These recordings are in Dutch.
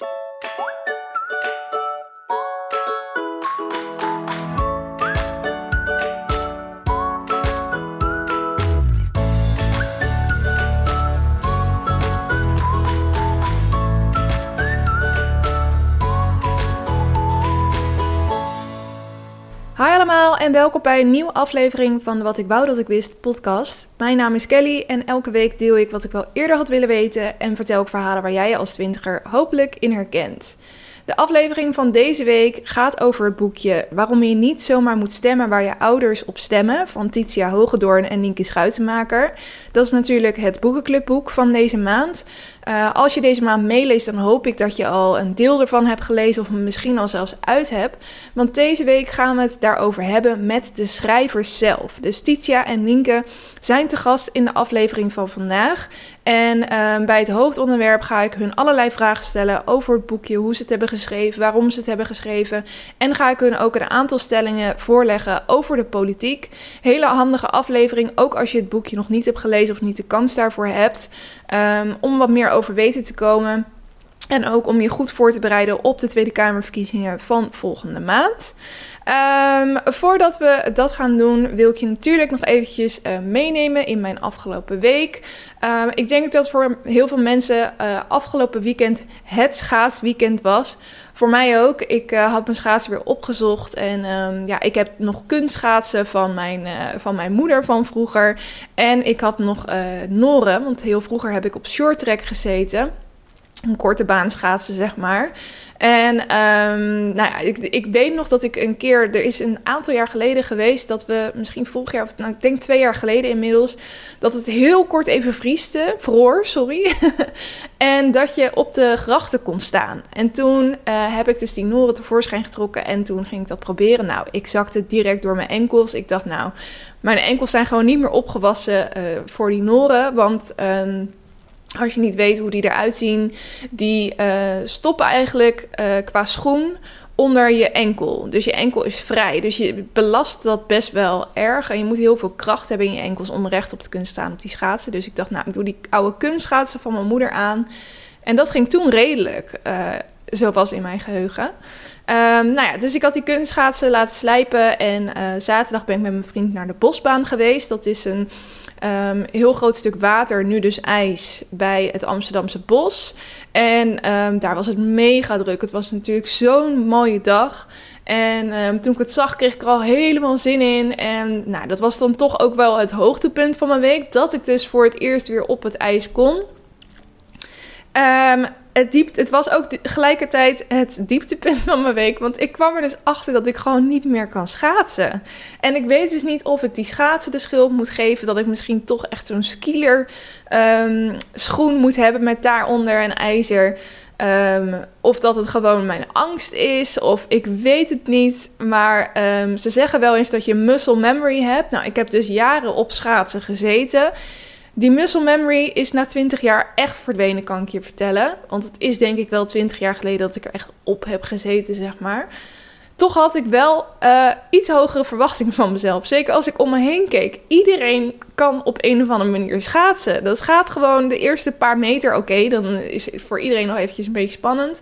you en welkom bij een nieuwe aflevering van Wat ik wou dat ik wist podcast. Mijn naam is Kelly en elke week deel ik wat ik wel eerder had willen weten en vertel ik verhalen waar jij je als twintiger hopelijk in herkent. De aflevering van deze week gaat over het boekje Waarom je niet zomaar moet stemmen waar je ouders op stemmen van Titia Hogedoorn en Nienke Schuitenmaker. Dat is natuurlijk het boekenclubboek van deze maand. Uh, als je deze maand meeleest, dan hoop ik dat je al een deel ervan hebt gelezen of misschien al zelfs uit hebt. Want deze week gaan we het daarover hebben met de schrijvers zelf. Dus Titia en Nienke zijn te gast in de aflevering van vandaag. En uh, bij het hoofdonderwerp ga ik hun allerlei vragen stellen over het boekje, hoe ze het hebben geschreven, waarom ze het hebben geschreven. En ga ik hun ook een aantal stellingen voorleggen over de politiek. Hele handige aflevering, ook als je het boekje nog niet hebt gelezen of niet de kans daarvoor hebt. Um, om wat meer over weten te komen. En ook om je goed voor te bereiden op de Tweede Kamerverkiezingen van volgende maand. Um, voordat we dat gaan doen, wil ik je natuurlijk nog eventjes uh, meenemen in mijn afgelopen week. Um, ik denk dat voor heel veel mensen uh, afgelopen weekend het schaatsweekend was. Voor mij ook. Ik uh, had mijn schaatsen weer opgezocht. En um, ja, ik heb nog kunstschaatsen van mijn, van mijn moeder van vroeger. En ik had nog Noren, want heel vroeger heb ik op short track gezeten een korte baan schaatsen, zeg maar. En um, nou ja, ik, ik weet nog dat ik een keer, er is een aantal jaar geleden geweest dat we, misschien vorig jaar, of nou, ik denk twee jaar geleden inmiddels, dat het heel kort even vrieste, vroor, sorry. en dat je op de grachten kon staan. En toen uh, heb ik dus die noren tevoorschijn getrokken en toen ging ik dat proberen. Nou, ik zakte direct door mijn enkels. Ik dacht, nou, mijn enkels zijn gewoon niet meer opgewassen uh, voor die noren, want... Um, als je niet weet hoe die eruit zien, die uh, stoppen eigenlijk uh, qua schoen onder je enkel. Dus je enkel is vrij. Dus je belast dat best wel erg. En je moet heel veel kracht hebben in je enkels om rechtop te kunnen staan op die schaatsen. Dus ik dacht, nou, ik doe die oude kunstschaatsen van mijn moeder aan. En dat ging toen redelijk, uh, zo in mijn geheugen. Um, nou ja, dus ik had die kunstschaatsen laten slijpen. En zaterdag ben ik met mijn vriend naar de bosbaan geweest. Dat is een um, heel groot stuk water, nu dus ijs, bij het Amsterdamse bos. En um, daar was het mega druk. Het was natuurlijk zo'n mooie dag. En um, toen ik het zag, kreeg ik er al helemaal zin in. En nou, dat was dan toch ook wel het hoogtepunt van mijn week. Dat ik dus voor het eerst weer op het ijs kon. Het, diep, het was ook gelijkertijd het dieptepunt van mijn week. Want ik kwam er dus achter dat ik gewoon niet meer kan schaatsen. En ik weet dus niet of ik die schaatsen de schuld moet geven. Dat ik misschien toch echt zo'n skieler um, schoen moet hebben met daaronder een ijzer. Um, of dat het gewoon mijn angst is, of ik weet het niet. Maar um, ze zeggen wel eens dat je muscle memory hebt. Nou, ik heb dus jaren op schaatsen gezeten. Die muscle memory is na 20 jaar echt verdwenen, kan ik je vertellen. Want het is denk ik wel 20 jaar geleden dat ik er echt op heb gezeten, zeg maar. Toch had ik wel uh, iets hogere verwachtingen van mezelf. Zeker als ik om me heen keek. Iedereen kan op een of andere manier schaatsen. Dat gaat gewoon de eerste paar meter oké. Dan is het voor iedereen nog eventjes een beetje spannend.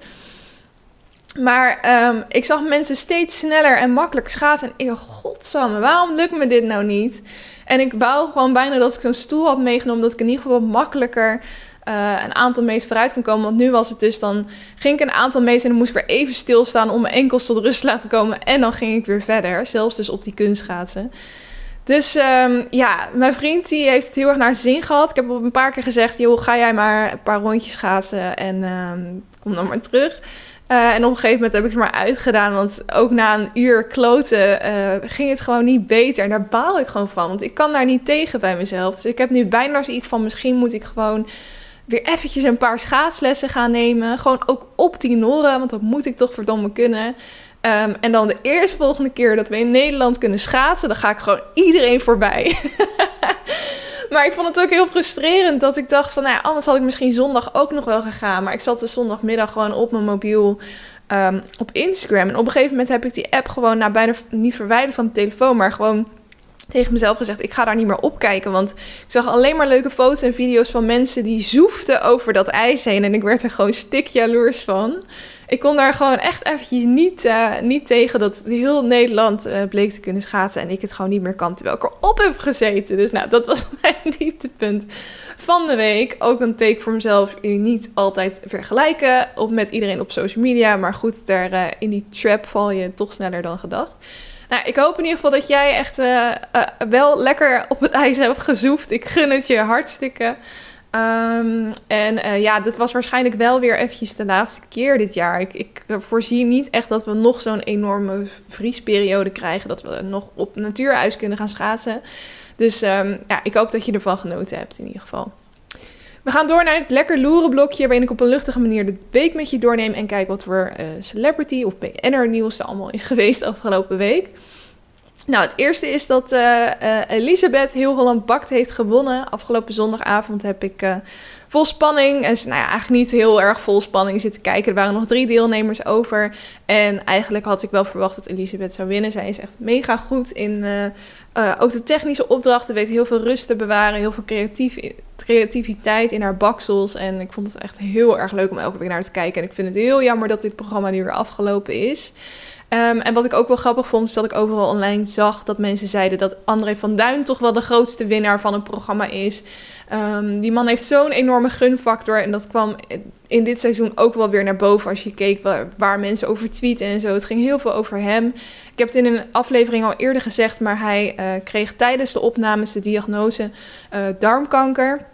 Maar um, ik zag mensen steeds sneller en makkelijker schaatsen. En ik dacht, waarom lukt me dit nou niet? En ik wou gewoon bijna dat ik zo'n stoel had meegenomen, dat ik in ieder geval makkelijker uh, een aantal meters vooruit kon komen. Want nu was het dus, dan ging ik een aantal meters en dan moest ik weer even stilstaan om mijn enkels tot rust te laten komen. En dan ging ik weer verder, zelfs dus op die kunstschaatsen. Dus um, ja, mijn vriend die heeft het heel erg naar zin gehad. Ik heb op een paar keer gezegd, joh, ga jij maar een paar rondjes schaatsen en um, kom dan maar terug. Uh, en op een gegeven moment heb ik het maar uitgedaan. Want ook na een uur kloten uh, ging het gewoon niet beter. En daar baal ik gewoon van. Want ik kan daar niet tegen bij mezelf. Dus ik heb nu bijna zoiets van... misschien moet ik gewoon weer eventjes een paar schaatslessen gaan nemen. Gewoon ook op die noren. Want dat moet ik toch verdomme kunnen. Um, en dan de eerstvolgende keer dat we in Nederland kunnen schaatsen... dan ga ik gewoon iedereen voorbij. Maar ik vond het ook heel frustrerend dat ik dacht van, nou ja, anders had ik misschien zondag ook nog wel gegaan. Maar ik zat de zondagmiddag gewoon op mijn mobiel um, op Instagram. En op een gegeven moment heb ik die app gewoon, nou bijna niet verwijderd van de telefoon, maar gewoon tegen mezelf gezegd: ik ga daar niet meer op kijken. Want ik zag alleen maar leuke foto's en video's van mensen die zoefden over dat ijs heen. En ik werd er gewoon stik jaloers van. Ik kon daar gewoon echt eventjes niet, uh, niet tegen dat heel Nederland uh, bleek te kunnen schaatsen. En ik het gewoon niet meer kan, terwijl ik erop heb gezeten. Dus nou, dat was mijn dieptepunt van de week. Ook een take voor mezelf. Je niet altijd vergelijken op, met iedereen op social media. Maar goed, daar, uh, in die trap val je toch sneller dan gedacht. Nou, ik hoop in ieder geval dat jij echt wel lekker op het ijs hebt gezoefd. Ik gun het je hartstikke. Um, en uh, ja, dit was waarschijnlijk wel weer eventjes de laatste keer dit jaar. Ik, ik voorzie niet echt dat we nog zo'n enorme vriesperiode krijgen. Dat we nog op natuurhuis kunnen gaan schaatsen. Dus um, ja, ik hoop dat je ervan genoten hebt in ieder geval. We gaan door naar het lekker loeren blokje, waarin ik op een luchtige manier de week met je doorneem en kijk wat voor uh, celebrity of BNR nieuws er allemaal is geweest afgelopen week. Nou, het eerste is dat uh, uh, Elisabeth Heel Holland Bakt heeft gewonnen. Afgelopen zondagavond heb ik uh, vol spanning, en nou ja, eigenlijk niet heel erg vol spanning zitten kijken. Er waren nog drie deelnemers over. En eigenlijk had ik wel verwacht dat Elisabeth zou winnen. Zij is echt mega goed in ook de technische opdrachten, weet heel veel rust te bewaren, heel veel creatief, creativiteit in haar baksels. En ik vond het echt heel erg leuk om elke week naar te kijken. En ik vind het heel jammer dat dit programma nu weer afgelopen is. Um, en wat ik ook wel grappig vond, is dat ik overal online zag dat mensen zeiden dat André van Duin toch wel de grootste winnaar van het programma is. Um, die man heeft zo'n enorme gunfactor en dat kwam in dit seizoen ook wel weer naar boven als je keek waar, mensen over tweeten en zo. Het ging heel veel over hem. Ik heb het in een aflevering al eerder gezegd, maar hij uh, kreeg tijdens de opnames de diagnose uh, darmkanker.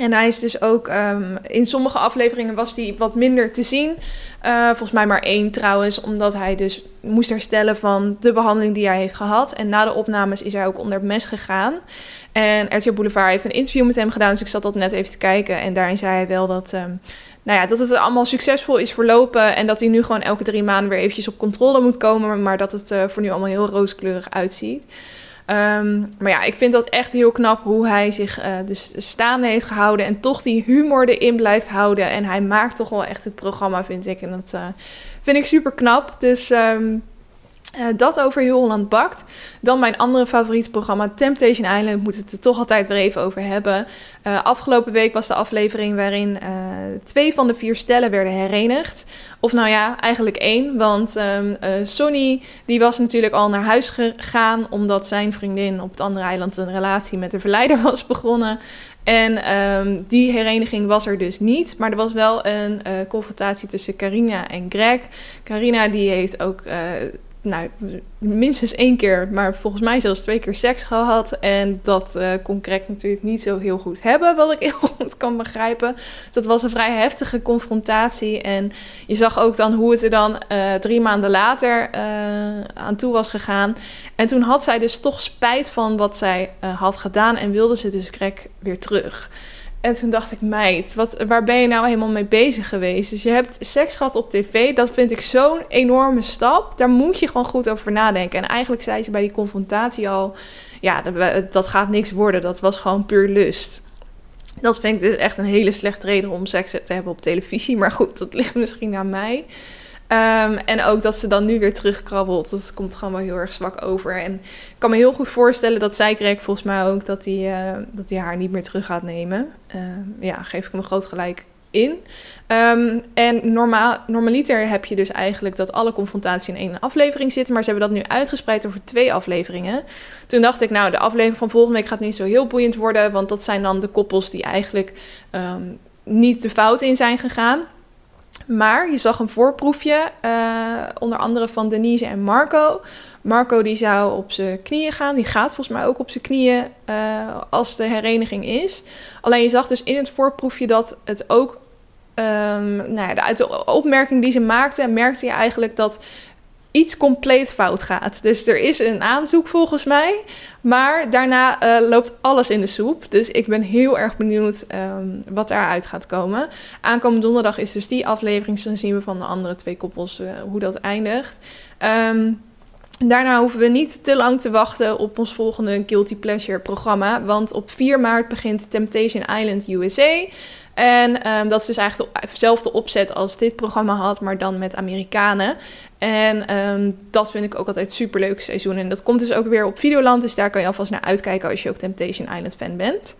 En hij is dus ook um, in sommige afleveringen was hij wat minder te zien. Uh, volgens mij maar één trouwens, omdat hij dus moest herstellen van de behandeling die hij heeft gehad. En na de opnames is hij ook onder het mes gegaan. En RTL Boulevard heeft een interview met hem gedaan, dus ik zat dat net even te kijken. En daarin zei hij wel dat, um, nou ja, dat het allemaal succesvol is verlopen. En dat hij nu gewoon elke drie maanden weer eventjes op controle moet komen. Maar dat het uh, voor nu allemaal heel rooskleurig uitziet. Um, maar ja, ik vind dat echt heel knap hoe hij zich uh, dus staande heeft gehouden. En toch die humor erin blijft houden. En hij maakt toch wel echt het programma, vind ik. En dat uh, vind ik super knap. Dus um, uh, dat over Heel Holland Bakt. Dan mijn andere favoriete programma, Temptation Island. Moet het er toch altijd weer even over hebben. Uh, afgelopen week was de aflevering waarin uh, twee van de vier stellen werden herenigd. Of nou ja, eigenlijk één. Want um, Sonny die was natuurlijk al naar huis gegaan. Omdat zijn vriendin op het andere eiland een relatie met de verleider was begonnen. En um, die hereniging was er dus niet. Maar er was wel een confrontatie tussen Carina en Greg. Carina die heeft ook nou, minstens één keer, maar volgens mij zelfs twee keer seks gehad. En dat uh, kon Greg natuurlijk niet zo heel goed hebben, wat ik heel goed kan begrijpen. Dus dat was een vrij heftige confrontatie. En je zag ook dan hoe het er dan uh, drie maanden later uh, aan toe was gegaan. En toen had zij dus toch spijt van wat zij had gedaan en wilde ze dus Greg weer terug. En toen dacht ik, meid, wat, waar ben je nou helemaal mee bezig geweest? Dus je hebt seks gehad op tv. Dat vind ik zo'n enorme stap. Daar moet je gewoon goed over nadenken. En eigenlijk zei ze bij die confrontatie al... Ja, dat, dat gaat niks worden. Dat was gewoon puur lust. Dat vind ik dus echt een hele slechte reden om seks te hebben op televisie. Maar goed, dat ligt misschien aan mij. Um, en ook dat ze dan nu weer terugkrabbelt. Dat komt gewoon wel heel erg zwak over. En ik kan me heel goed voorstellen dat zij kreeg volgens mij ook dat hij, uh, dat haar niet meer terug gaat nemen. Uh, ja, geef ik hem groot gelijk in. Um, en normaal, normaliter heb je dus eigenlijk dat alle confrontaties in één aflevering zitten. Maar ze hebben dat nu uitgespreid over twee afleveringen. Toen dacht ik, nou, de aflevering van volgende week gaat niet zo heel boeiend worden. Want dat zijn dan de koppels die eigenlijk niet de fout in zijn gegaan. Maar je zag een voorproefje, uh, onder andere van Denise en Marco. Marco die zou op zijn knieën gaan. Die gaat volgens mij ook op zijn knieën uh, als de hereniging is. Alleen je zag dus in het voorproefje dat het ook... Um, nou ja, uit de opmerking die ze maakte, merkte je eigenlijk dat iets compleet fout gaat. Dus er is een aanzoek volgens mij. Maar daarna uh, loopt alles in de soep. Dus ik ben heel erg benieuwd um, wat daaruit gaat komen. Aankomende donderdag is dus die aflevering. Dus dan zien we van de andere twee koppels uh, hoe dat eindigt. Um, Daarna hoeven we niet te lang te wachten op ons volgende Guilty Pleasure programma. Want op 4 maart begint Temptation Island USA. En um, dat is dus eigenlijk dezelfde opzet als dit programma had, maar dan met Amerikanen. En um, dat vind ik ook altijd super leuk seizoen. En dat komt dus ook weer op Videoland, dus daar kan je alvast naar uitkijken als je ook Temptation Island fan bent.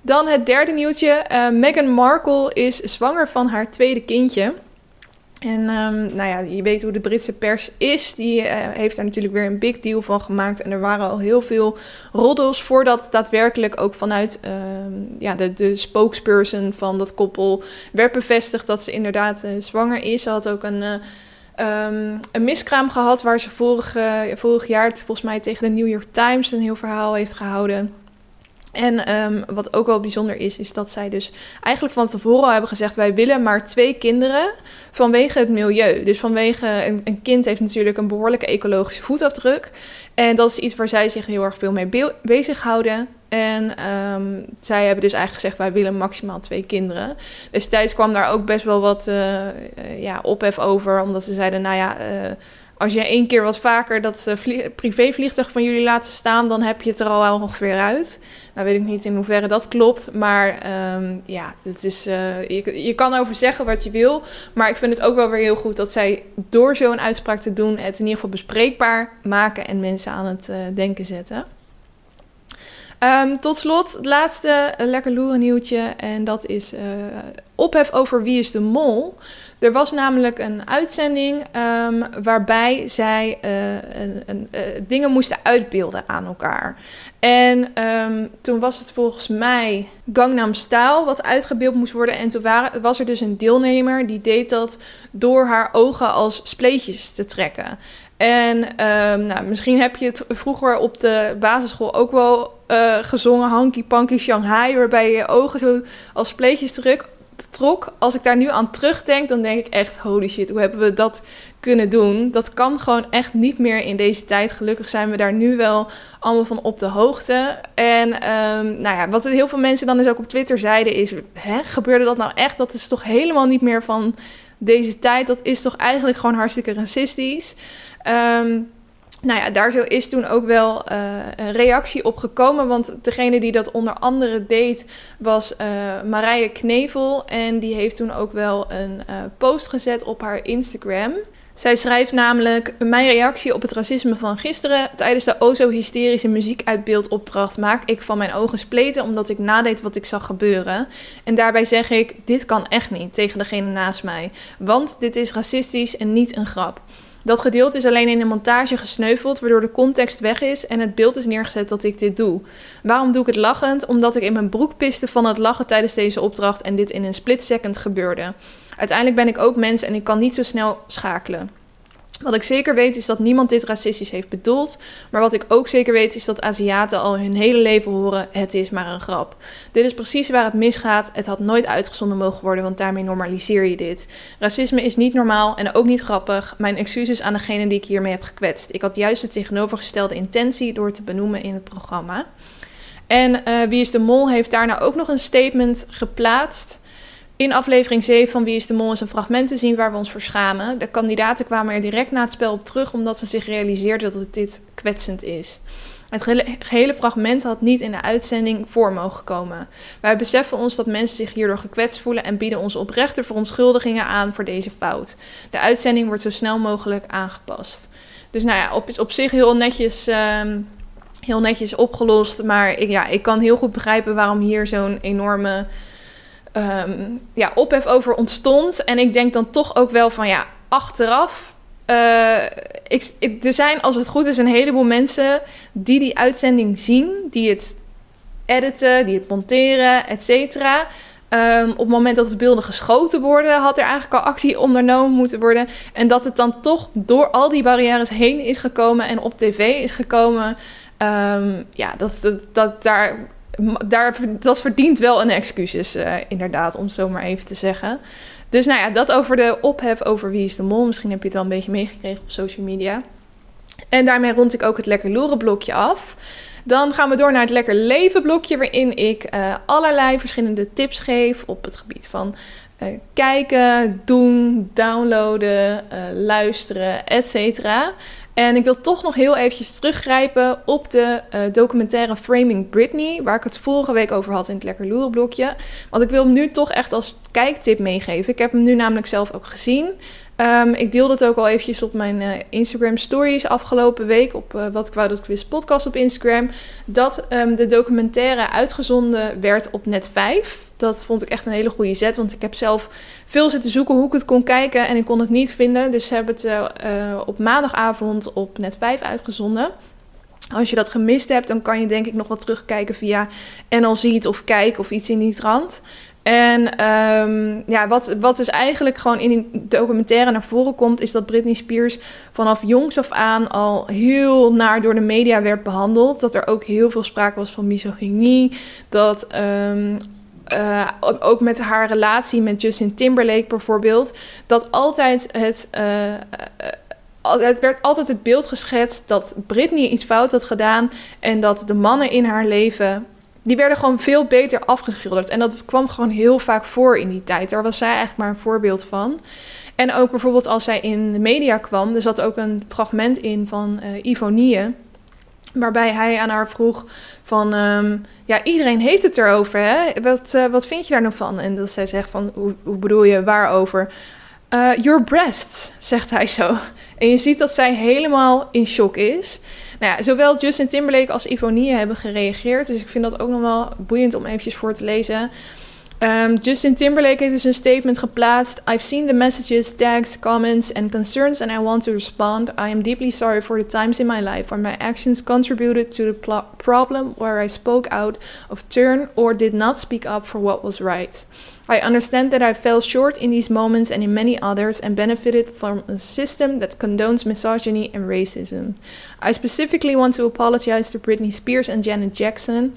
Dan het derde nieuwtje. Uh, Meghan Markle is zwanger van haar tweede kindje. En um, nou ja, je weet hoe de Britse pers is. Die uh, heeft daar natuurlijk weer een big deal van gemaakt. En er waren al heel veel roddels voordat daadwerkelijk ook vanuit uh, ja, de, spokesperson van dat koppel werd bevestigd dat ze inderdaad uh, zwanger is. Ze had ook een, um, een miskraam gehad waar ze vorig, vorig jaar volgens mij tegen de New York Times een heel verhaal heeft gehouden. En um, wat ook wel bijzonder is, is dat zij dus eigenlijk van tevoren al hebben gezegd: wij willen maar twee kinderen vanwege het milieu. Dus vanwege een, kind heeft natuurlijk een behoorlijke ecologische voetafdruk. En dat is iets waar zij zich heel erg veel mee bezighouden. En um, zij hebben dus eigenlijk gezegd: wij willen maximaal twee kinderen. Destijds kwam daar ook best wel wat uh, ophef over, omdat ze zeiden: nou ja. Uh, als je één keer wat vaker dat uh, privévliegtuig van jullie laten staan, dan heb je het er al ongeveer uit. Nou weet ik niet in hoeverre dat klopt, maar um, ja, het is, uh, je, kan over zeggen wat je wil. Maar ik vind het ook wel weer heel goed dat zij door zo'n uitspraak te doen het in ieder geval bespreekbaar maken en mensen aan het uh, denken zetten. Um, tot slot, het laatste lekker loeren nieuwtje. En dat is uh, ophef over Wie is de Mol. Er was namelijk een uitzending um, waarbij zij uh, een, een, uh, dingen moesten uitbeelden aan elkaar. En um, toen was het volgens mij Gangnam Style wat uitgebeeld moest worden. En toen waren, was er dus een deelnemer die deed dat door haar ogen als spleetjes te trekken. En um, nou, misschien heb je het vroeger op de basisschool ook wel uh, gezongen, Hanky Panky Shanghai, waarbij je ogen zo als spleetjes terug trok. Als ik daar nu aan terugdenk, dan denk ik echt, holy shit, hoe hebben we dat kunnen doen? Dat kan gewoon echt niet meer in deze tijd. Gelukkig zijn we daar nu wel allemaal van op de hoogte. En um, nou ja, wat heel veel mensen dan dus ook op Twitter zeiden is, hè, gebeurde dat nou echt? Dat is toch helemaal niet meer van deze tijd? Dat is toch eigenlijk gewoon hartstikke racistisch? Um, nou ja, daar is toen ook wel uh, een reactie op gekomen. Want degene die dat onder andere deed was uh, Marije Knevel. En die heeft toen ook wel een uh, post gezet op haar Instagram. Zij schrijft namelijk: Mijn reactie op het racisme van gisteren. Tijdens de o zo hysterische muziekuitbeeldopdracht maak ik van mijn ogen spleten omdat ik nadeed wat ik zag gebeuren. En daarbij zeg ik: Dit kan echt niet tegen degene naast mij. Want dit is racistisch en niet een grap. Dat gedeelte is alleen in de montage gesneuveld, waardoor de context weg is en het beeld is neergezet dat ik dit doe. Waarom doe ik het lachend? Omdat ik in mijn broek piste van het lachen tijdens deze opdracht en dit in een split second gebeurde. Uiteindelijk ben ik ook mens en ik kan niet zo snel schakelen. Wat ik zeker weet is dat niemand dit racistisch heeft bedoeld. Maar wat ik ook zeker weet is dat Aziaten al hun hele leven horen: het is maar een grap. Dit is precies waar het misgaat. Het had nooit uitgezonden mogen worden, want daarmee normaliseer je dit. Racisme is niet normaal en ook niet grappig. Mijn excuses aan degene die ik hiermee heb gekwetst. Ik had juist de tegenovergestelde intentie door te benoemen in het programma. En uh, Wie is de Mol heeft daarna ook nog een statement geplaatst. In aflevering 7 van Wie is de Mol is een fragment te zien waar we ons voor schamen. De kandidaten kwamen er direct na het spel op terug omdat ze zich realiseerden dat dit kwetsend is. Het gehele fragment had niet in de uitzending voor mogen komen. Wij beseffen ons dat mensen zich hierdoor gekwetst voelen en bieden ons oprechte verontschuldigingen aan voor deze fout. De uitzending wordt zo snel mogelijk aangepast. Dus nou ja, op, op zich heel netjes, um, heel netjes opgelost. Maar ja, ik kan heel goed begrijpen waarom hier zo'n enorme um, ja, ophef over ontstond. En ik denk dan toch ook wel van ja, achteraf. Uh, ik, er zijn, als het goed is, een heleboel mensen die die uitzending zien, die het editen, die het monteren, et cetera. Um, op het moment dat de beelden geschoten worden, had er eigenlijk al actie ondernomen moeten worden. En dat het dan toch door al die barrières heen is gekomen en op tv is gekomen. Um, ja, dat, dat, dat daar daar, dat verdient wel een excuses, uh, inderdaad, om het zo maar even te zeggen. Dus nou ja, dat over de ophef over Wie is de Mol. Misschien heb je het wel een beetje meegekregen op social media. En daarmee rond ik ook het Lekker Loeren blokje af. Dan gaan we door naar het Lekker Leven blokje, waarin ik uh, allerlei verschillende tips geef op het gebied van uh, kijken, doen, downloaden, luisteren, etc. En ik wil toch nog heel eventjes teruggrijpen op de uh, documentaire Framing Britney, waar ik het vorige week over had in het Lekker Loeren blokje. Want ik wil hem nu toch echt als kijktip meegeven. Ik heb hem nu namelijk zelf ook gezien. Um, ik deelde het ook al eventjes op mijn uh, Instagram stories afgelopen week. Op uh, wat ik dat podcast op Instagram. Dat um, de documentaire uitgezonden werd op net 5. Dat vond ik echt een hele goede zet. Want ik heb zelf veel zitten zoeken hoe ik het kon kijken. En ik kon het niet vinden. Dus ze hebben het uh, op maandagavond op net 5 uitgezonden. Als je dat gemist hebt, dan kan je denk ik nog wat terugkijken via NL Ziet of Kijk of iets in die trant. En um, ja, wat, wat dus eigenlijk gewoon in die documentaire naar voren komt, is dat Britney Spears vanaf jongs af aan al heel naar door de media werd behandeld. Dat er ook heel veel sprake was van misogynie. Dat um, uh, ook met haar relatie met Justin Timberlake bijvoorbeeld, dat altijd het. Uh, het werd altijd het beeld geschetst dat Britney iets fout had gedaan en dat de mannen in haar leven die werden gewoon veel beter afgeschilderd. En dat kwam gewoon heel vaak voor in die tijd. Daar was zij eigenlijk maar een voorbeeld van. En ook bijvoorbeeld als zij in de media kwam, er zat ook een fragment in van uh. Waarbij hij aan haar vroeg van, um, ja, iedereen heeft het erover, hè? Wat, uh, wat vind je daar nou van? En dat zij zegt van, hoe, hoe bedoel je, waarover? Uh, your breasts, zegt hij zo. En je ziet dat zij helemaal in shock is. Nou ja, zowel Justin Timberlake als Ivonie hebben gereageerd. Dus ik vind dat ook nog wel boeiend om eventjes voor te lezen. Um, Justin Timberlake heeft dus een statement geplaatst. I've seen the messages, tags, comments and concerns and I want to respond. I am deeply sorry for the times in my life where my actions contributed to the problem where I spoke out of turn or did not speak up for what was right. I understand that I fell short in these moments and in many others and benefited from a system that condones misogyny and racism. I specifically want to apologize to Britney Spears and Janet Jackson,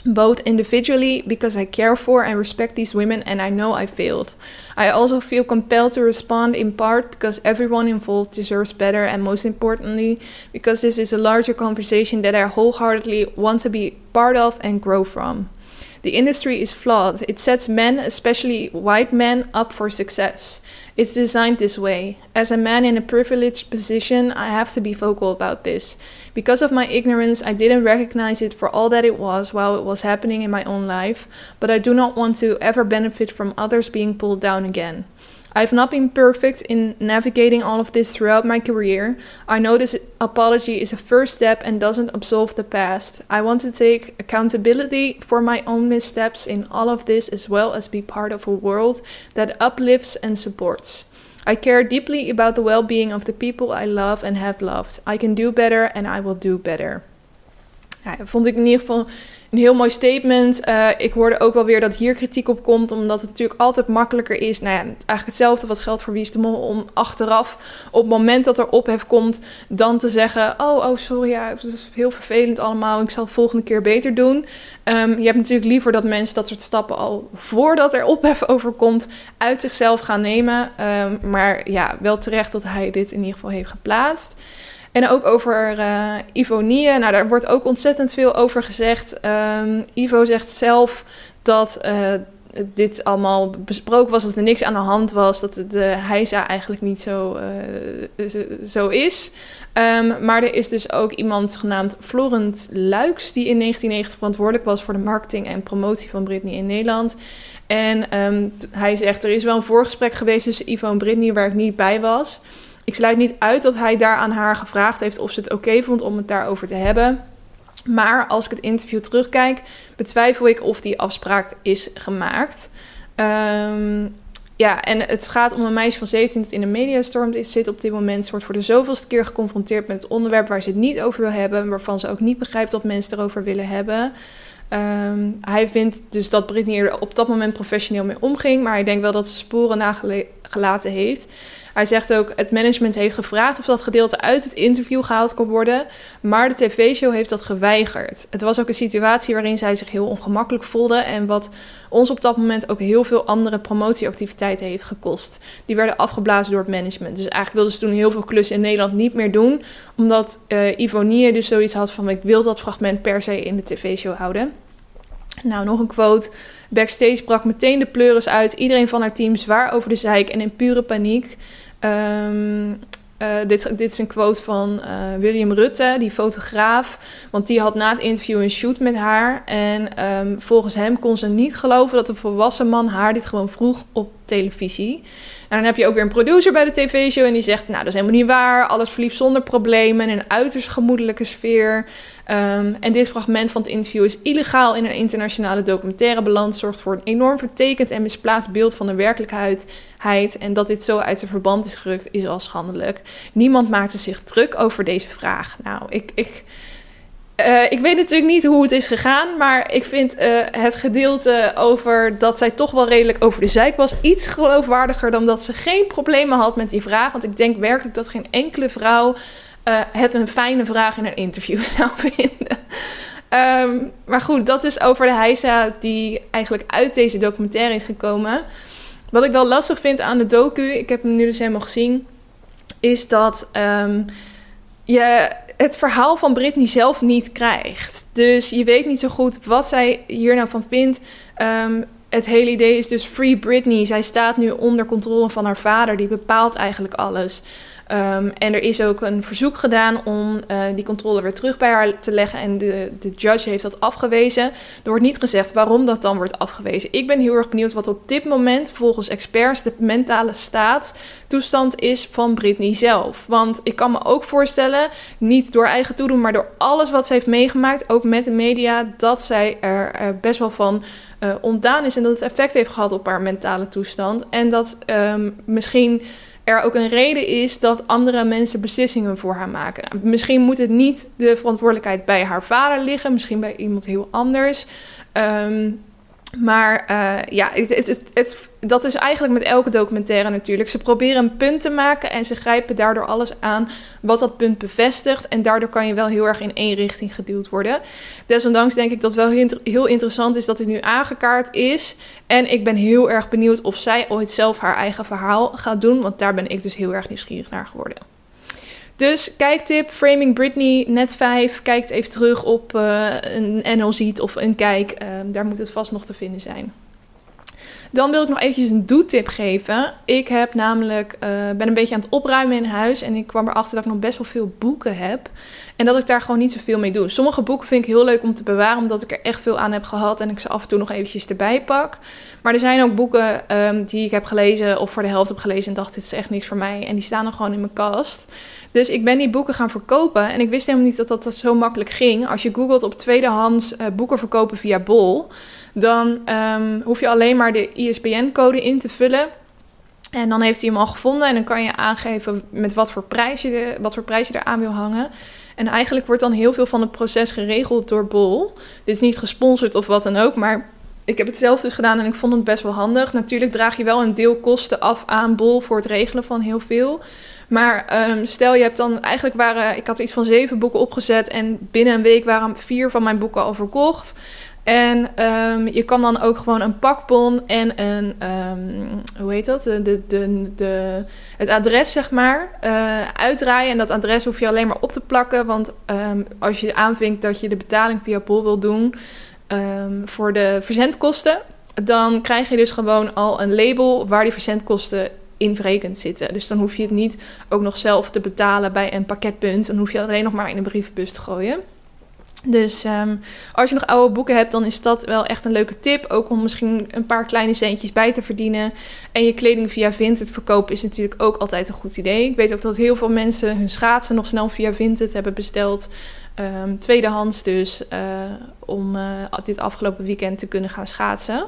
both individually because I care for and respect these women and I know I failed. I also feel compelled to respond in part because everyone involved deserves better and most importantly because this is a larger conversation that I wholeheartedly want to be part of and grow from. The industry is flawed. It sets men, especially white men, up for success. It's designed this way. As a man in a privileged position, I have to be vocal about this. Because of my ignorance, I didn't recognize it for all that it was while it was happening in my own life, but I do not want to ever benefit from others being pulled down again. I've not been perfect in navigating all of this throughout my career. I know this apology is a first step and doesn't absolve the past. I want to take accountability for my own missteps in all of this as well as be part of a world that uplifts and supports. I care deeply about the well being of the people I love and have loved. I can do better and I will do better. Ja, vond ik in ieder geval een heel mooi statement. Uh, ik hoorde ook wel weer dat hier kritiek op komt, omdat het natuurlijk altijd makkelijker is. Nou ja, eigenlijk hetzelfde wat geldt voor Wie is de Mol, om achteraf op het moment dat er ophef komt, dan te zeggen: Oh, oh, sorry, ja, het is heel vervelend allemaal. Ik zal het volgende keer beter doen. Um, je hebt natuurlijk liever dat mensen dat soort stappen al voordat er ophef over komt, uit zichzelf gaan nemen. Um, maar ja, wel terecht dat hij dit in ieder geval heeft geplaatst. En ook over uh, Ivonie. Nou, daar wordt ook ontzettend veel over gezegd. Um, Ivo zegt zelf dat uh, dit allemaal besproken was, dat er niks aan de hand was, dat de heisa eigenlijk niet zo, uh, zo is. Um, maar er is dus ook iemand genaamd Florent Luiks, die in 1990 verantwoordelijk was voor de marketing en promotie van Britney in Nederland. En um, hij zegt, er is wel een voorgesprek geweest tussen Ivo en Britney waar ik niet bij was. Ik sluit niet uit dat hij daar aan haar gevraagd heeft of ze het oké vond om het daarover te hebben. Maar als ik het interview terugkijk, betwijfel ik of die afspraak is gemaakt. Um, ja, en het gaat om een meisje van 17 dat in de mediastorm is, zit op dit moment. wordt voor de zoveelste keer geconfronteerd met het onderwerp waar ze het niet over wil hebben. Waarvan ze ook niet begrijpt dat mensen erover willen hebben. Um, hij vindt dus dat Britney er op dat moment professioneel mee omging. Maar hij denkt wel dat ze sporen nagelaten heeft. Hij zegt ook, het management heeft gevraagd of dat gedeelte uit het interview gehaald kon worden, maar de tv-show heeft dat geweigerd. Het was ook een situatie waarin zij zich heel ongemakkelijk voelde en wat ons op dat moment ook heel veel andere promotieactiviteiten heeft gekost. Die werden afgeblazen door het management. Dus eigenlijk wilden ze toen heel veel klussen in Nederland niet meer doen, omdat uh, Ivonie dus zoiets had van, ik wil dat fragment per se in de tv-show houden. Nou, nog een quote. Backstage brak meteen de pleuris uit. Iedereen van haar team zwaar over de zeik en in pure paniek. Um, uh, dit, dit is een quote van uh, William Rutte, die fotograaf. Want die had na het interview een shoot met haar. En um, volgens hem kon ze niet geloven dat een volwassen man haar dit gewoon vroeg op televisie. En dan heb je ook weer een producer bij de tv-show en die zegt... nou, dat is helemaal niet waar, alles verliep zonder problemen... in een uiterst gemoedelijke sfeer. Um, en dit fragment van het interview is illegaal in een internationale documentaire beland... zorgt voor een enorm vertekend en misplaatst beeld van de werkelijkheid... En dat dit zo uit zijn verband is gerukt, is al schandelijk. Niemand maakte zich druk over deze vraag. Nou, ik... ik uh, ik weet natuurlijk niet hoe het is gegaan, maar ik vind uh, het gedeelte over dat zij toch wel redelijk over de zeik was iets geloofwaardiger dan dat ze geen problemen had met die vraag. Want ik denk werkelijk dat geen enkele vrouw uh, het een fijne vraag in een interview zou vinden. Um, maar goed, dat is over de Heisa die eigenlijk uit deze documentaire is gekomen. Wat ik wel lastig vind aan de docu, ik heb hem nu dus helemaal gezien, is dat um, je het verhaal van Britney zelf niet krijgt. Dus je weet niet zo goed wat zij hier nou van vindt. Um, het hele idee is dus Free Britney. Zij staat nu onder controle van haar vader. Die bepaalt eigenlijk alles. Um, en er is ook een verzoek gedaan om uh, die controle weer terug bij haar te leggen. En de, de judge heeft dat afgewezen. Er wordt niet gezegd waarom dat dan wordt afgewezen. Ik ben heel erg benieuwd wat op dit moment volgens experts de mentale staat toestand is van Britney zelf. Want ik kan me ook voorstellen, niet door eigen toedoen, maar door alles wat ze heeft meegemaakt, ook met de media, dat zij er best wel van uh, ontdaan is en dat het effect heeft gehad op haar mentale toestand. En dat um, misschien er ook een reden is dat andere mensen beslissingen voor haar maken. Misschien moet het niet de verantwoordelijkheid bij haar vader liggen, misschien bij iemand heel anders. Um, maar uh, ja, het, het, dat is eigenlijk met elke documentaire natuurlijk. Ze proberen een punt te maken en ze grijpen daardoor alles aan wat dat punt bevestigt. En daardoor kan je wel heel erg in één richting geduwd worden. Desondanks denk ik dat het wel heel interessant is dat het nu aangekaart is. En ik ben heel erg benieuwd of zij ooit zelf haar eigen verhaal gaat doen. Want daar ben ik dus heel erg nieuwsgierig naar geworden. Dus kijktip, Framing Britney, net 5. Kijkt even terug op uh, een NL Ziet of een Kijk. Uh, daar moet het vast nog te vinden zijn. Dan wil ik nog eventjes een doe-tip geven. Ik heb namelijk, uh, ben een beetje aan het opruimen in huis. En ik kwam erachter dat ik nog best wel veel boeken heb. En dat ik daar gewoon niet zoveel mee doe. Sommige boeken vind ik heel leuk om te bewaren, omdat ik er echt veel aan heb gehad. En ik ze af en toe nog eventjes erbij pak. Maar er zijn ook boeken um, die ik heb gelezen of voor de helft heb gelezen. En dacht, dit is echt niks voor mij. En die staan nog gewoon in mijn kast. Dus ik ben die boeken gaan verkopen. En ik wist helemaal niet dat dat, zo makkelijk ging. Als je googelt op tweedehands uh, boeken verkopen via Bol dan um, hoef je alleen maar de ISBN-code in te vullen. En dan heeft hij hem al gevonden en dan kan je aangeven met wat voor prijs je, wat voor prijs je eraan wil hangen. En eigenlijk wordt dan heel veel van het proces geregeld door Bol. Dit is niet gesponsord of wat dan ook, maar ik heb het zelf dus gedaan en ik vond het best wel handig. Natuurlijk draag je wel een deel kosten af aan Bol voor het regelen van heel veel. Maar um, stel je hebt dan, eigenlijk waren, ik had iets van zeven boeken opgezet en binnen een week waren vier van mijn boeken al verkocht. En um, je kan dan ook gewoon een pakbon en een, um, hoe heet dat? De, de, de, de, het adres, zeg maar, uh, uitdraaien. En dat adres hoef je alleen maar op te plakken. Want um, als je aanvinkt dat je de betaling via Pol wil doen voor de verzendkosten, dan krijg je dus gewoon al een label waar die verzendkosten in verrekend zitten. Dus dan hoef je het niet ook nog zelf te betalen bij een pakketpunt. Dan hoef je alleen nog maar in een brievenbus te gooien. Dus um, als je nog oude boeken hebt, dan is dat wel echt een leuke tip. Ook om misschien een paar kleine centjes bij te verdienen. En je kleding via Vinted verkopen is natuurlijk ook altijd een goed idee. Ik weet ook dat heel veel mensen hun schaatsen nog snel via Vinted hebben besteld. Um, tweedehands dus, uh, om uh, dit afgelopen weekend te kunnen gaan schaatsen.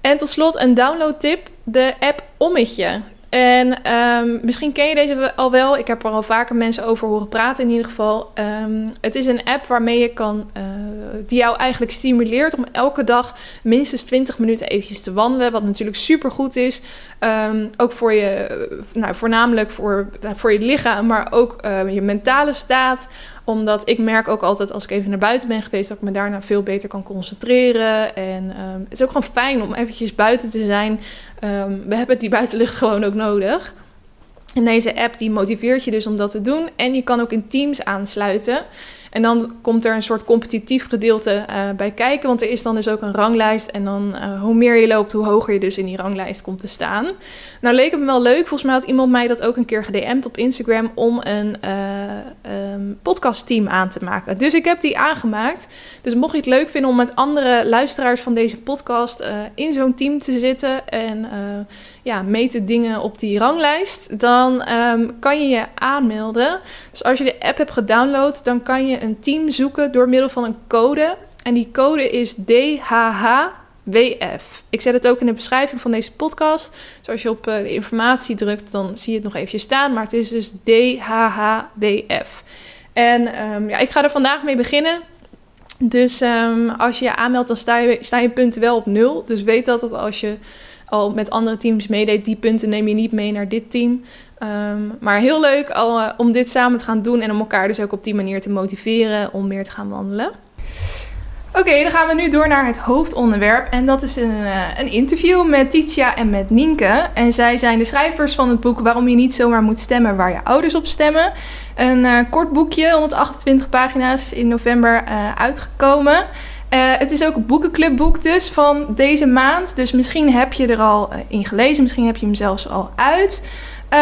En tot slot een downloadtip, de app Ommetje. En um, misschien ken je deze al wel. Ik heb er al vaker mensen over horen praten in ieder geval. Um, het is een app waarmee je kan, uh, die jou eigenlijk stimuleert om elke dag minstens 20 minuten eventjes te wandelen. Wat natuurlijk super goed is. Um, ook voor je, nou, voornamelijk voor, voor je lichaam, maar ook uh, je mentale staat omdat ik merk ook altijd als ik even naar buiten ben geweest, dat ik me daarna veel beter kan concentreren. En um, het is ook gewoon fijn om eventjes buiten te zijn. Um, we hebben die buitenlucht gewoon ook nodig. En deze app die motiveert je dus om dat te doen. En je kan ook in teams aansluiten. En dan komt er een soort competitief gedeelte eh, bij kijken. Want er is dan dus ook een ranglijst. En dan uh, hoe meer je loopt, hoe hoger je dus in die ranglijst komt te staan. Nou leek het me wel leuk. Volgens mij had iemand mij dat ook een keer gedM'd op Instagram om een um, podcastteam aan te maken. Dus ik heb die aangemaakt. Dus mocht je het leuk vinden om met andere luisteraars van deze podcast in zo'n team te zitten. En ja, meten dingen op die ranglijst. Dan um, kan je je aanmelden. Dus als je de app hebt gedownload, dan kan je een team zoeken door middel van een code. En die code is DHHWF. Ik zet het ook in de beschrijving van deze podcast. Dus als je op de informatie drukt, dan zie je het nog even staan. Maar het is dus DHHWF. En um, ja, ik ga er vandaag mee beginnen. Dus um, als je je aanmeldt, dan sta je, sta je punten wel op nul. Dus weet dat, dat als je al met andere teams meedeed, die punten neem je niet mee naar dit team. Um, maar heel leuk uh, om dit samen te gaan doen en om elkaar dus ook op die manier te motiveren om meer te gaan wandelen. Oké, dan gaan we nu door naar het hoofdonderwerp. En dat is een, uh, een interview met Titia en met Nienke. En zij zijn de schrijvers van het boek Waarom je niet zomaar moet stemmen waar je ouders op stemmen. Een uh, kort boekje, 128 pagina's, in november uitgekomen. Het is ook een boekenclubboek dus van deze maand. Dus misschien heb je er al in gelezen, misschien heb je hem zelfs al uit. Uh,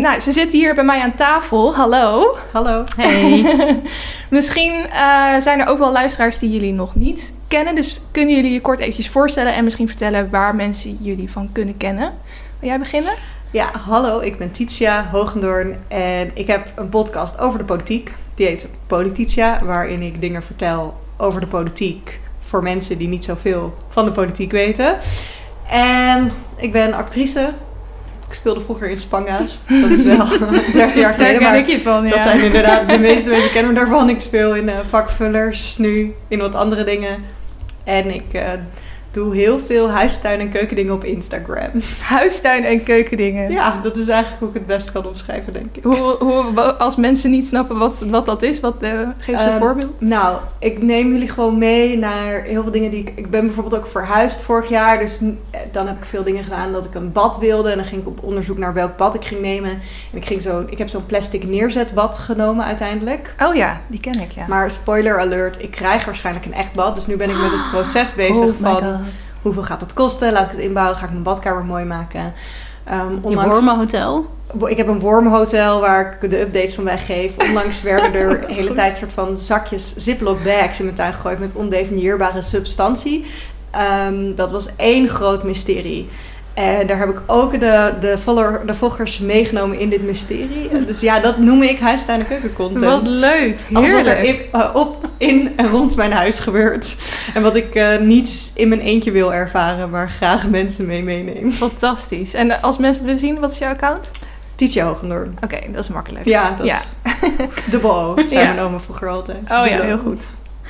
nou, ze zitten hier bij mij aan tafel. Hallo. Hallo. Hey. Misschien uh, zijn er ook wel luisteraars die jullie nog niet kennen. Dus kunnen jullie je kort eventjes voorstellen en misschien vertellen waar mensen jullie van kunnen kennen? Wil jij beginnen? Ja, hallo. Ik ben Titia Hogendoorn en ik heb een podcast over de politiek. Die heet Polititia, waarin ik dingen vertel over de politiek voor mensen die niet zoveel van de politiek weten. En ik ben actrice, ik speelde vroeger in Spanga's. Dat is wel 30 jaar geleden. Daar ken ik je van, ja. Dat zijn inderdaad de meeste mensen kennen me daarvan. Ik speel in uh, vakvullers nu, in wat andere dingen. En ik uh, doe heel veel huistuin- en keukendingen op Instagram. Huistuin- en keukendingen? Ja, dat is eigenlijk hoe ik het best kan omschrijven, denk ik. Hoe, hoe, als mensen niet snappen wat, wat dat is, wat, uh, geef ze een um, voorbeeld. Nou, ik neem jullie gewoon mee naar heel veel dingen die ik... Ik ben bijvoorbeeld ook verhuisd vorig jaar, dus dan heb ik veel dingen gedaan dat ik een bad wilde. En dan ging ik op onderzoek naar welk bad ik ging nemen. En ik, ging zo, ik heb zo'n plastic neerzetbad genomen uiteindelijk. Oh ja, die ken ik, ja. Maar spoiler alert, ik krijg waarschijnlijk een echt bad. Dus nu ben ik met het proces bezig oh van hoeveel gaat het kosten? Laat ik het inbouwen? Ga ik mijn badkamer mooi maken? Um, onlangs, Je wormenhotel? Ik heb een wormenhotel waar ik de updates van bij geef. Onlangs werden er de hele tijd soort van zakjes Ziploc bags in mijn tuin gegooid met ondefinieerbare substantie. Um, dat was één groot mysterie. En daar heb ik ook de, de, de volgers meegenomen in dit mysterie. Dus ja, dat noem ik huistuin- en keukencontent. Wat leuk, heerlijk. Alles wat er in, uh, op, in en rond mijn huis gebeurt. En wat ik uh, niet in mijn eentje wil ervaren, maar graag mensen mee meeneem. Fantastisch. En als mensen het willen zien, wat is jouw account? Tietje Hogendoorn. Oké, okay, dat is makkelijk. Ja, dat ja. de bo, zei ja. mijn oma vroeger altijd. Oh ja, heel goed.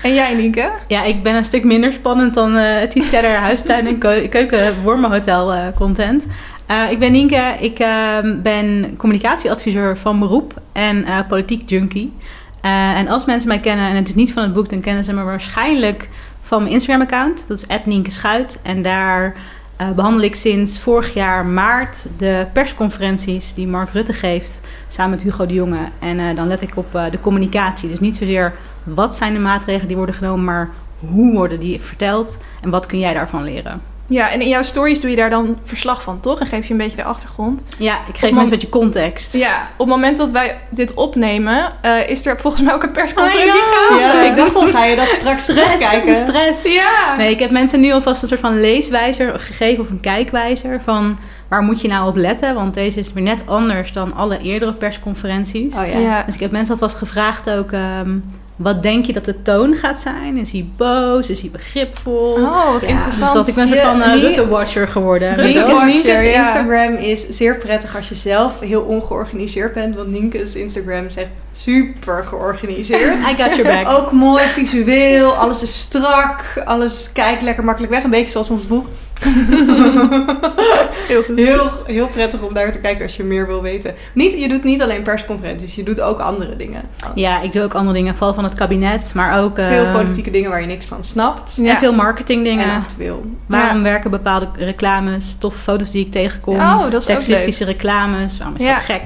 En jij, Nienke? Ja, ik ben een stuk minder spannend dan uh, verder huistuin en keu keuken wormenhotel uh, content. Uh, ik ben Nienke, ik ehm, ben communicatieadviseur van beroep en politiek junkie. en als mensen mij kennen, en het is niet van het boek, dan kennen ze me waarschijnlijk van mijn Instagram-account. Dat is Nienke Schuit. En daar behandel ik sinds vorig jaar maart de persconferenties die Mark Rutte geeft samen met Hugo de Jonge. En dan let ik op de communicatie. Dus niet zozeer wat zijn de maatregelen die worden genomen, maar hoe worden die verteld en wat kun jij daarvan leren? Ja, en in jouw stories doe je daar dan verslag van, toch? En geef je een beetje de achtergrond. Ja, ik geef mensen een beetje context. Ja, op het moment dat wij dit opnemen, uh, is er volgens mij ook een persconferentie oh, Ja, ik dacht al, ga je dat straks stress, kijken? Stress. Ja. Nee, ik heb mensen nu alvast een soort van leeswijzer gegeven of een kijkwijzer van waar moet je nou op letten? Want deze is weer net anders dan alle eerdere persconferenties. Oh ja. ja. Dus ik heb mensen alvast gevraagd ook... Um, wat denk je dat de toon gaat zijn? Is hij boos? Is hij begripvol? Oh, wat ja. interessant. Dus dat ik ben een van uh, Rutte-watcher geworden. Rutte-watcher, ja. Instagram is zeer prettig als je zelf heel ongeorganiseerd bent. Want Nienke's Instagram is echt super georganiseerd. I got your back. Ook mooi visueel. Alles is strak. Alles kijkt lekker makkelijk weg. Een beetje zoals ons boek. heel, goed. Heel, heel prettig om daar te kijken als je meer wil weten. Niet, je doet niet alleen persconferenties, je doet ook andere dingen. Ja, ik doe ook andere dingen. Val van het kabinet, maar ook... Veel uh, politieke dingen waar je niks van snapt. En veel marketing dingen. En veel. Waarom ja. werken bepaalde reclames, toffe foto's die ik tegenkom. Oh, dat is Seksistische reclames. Waarom is ja. dat gek?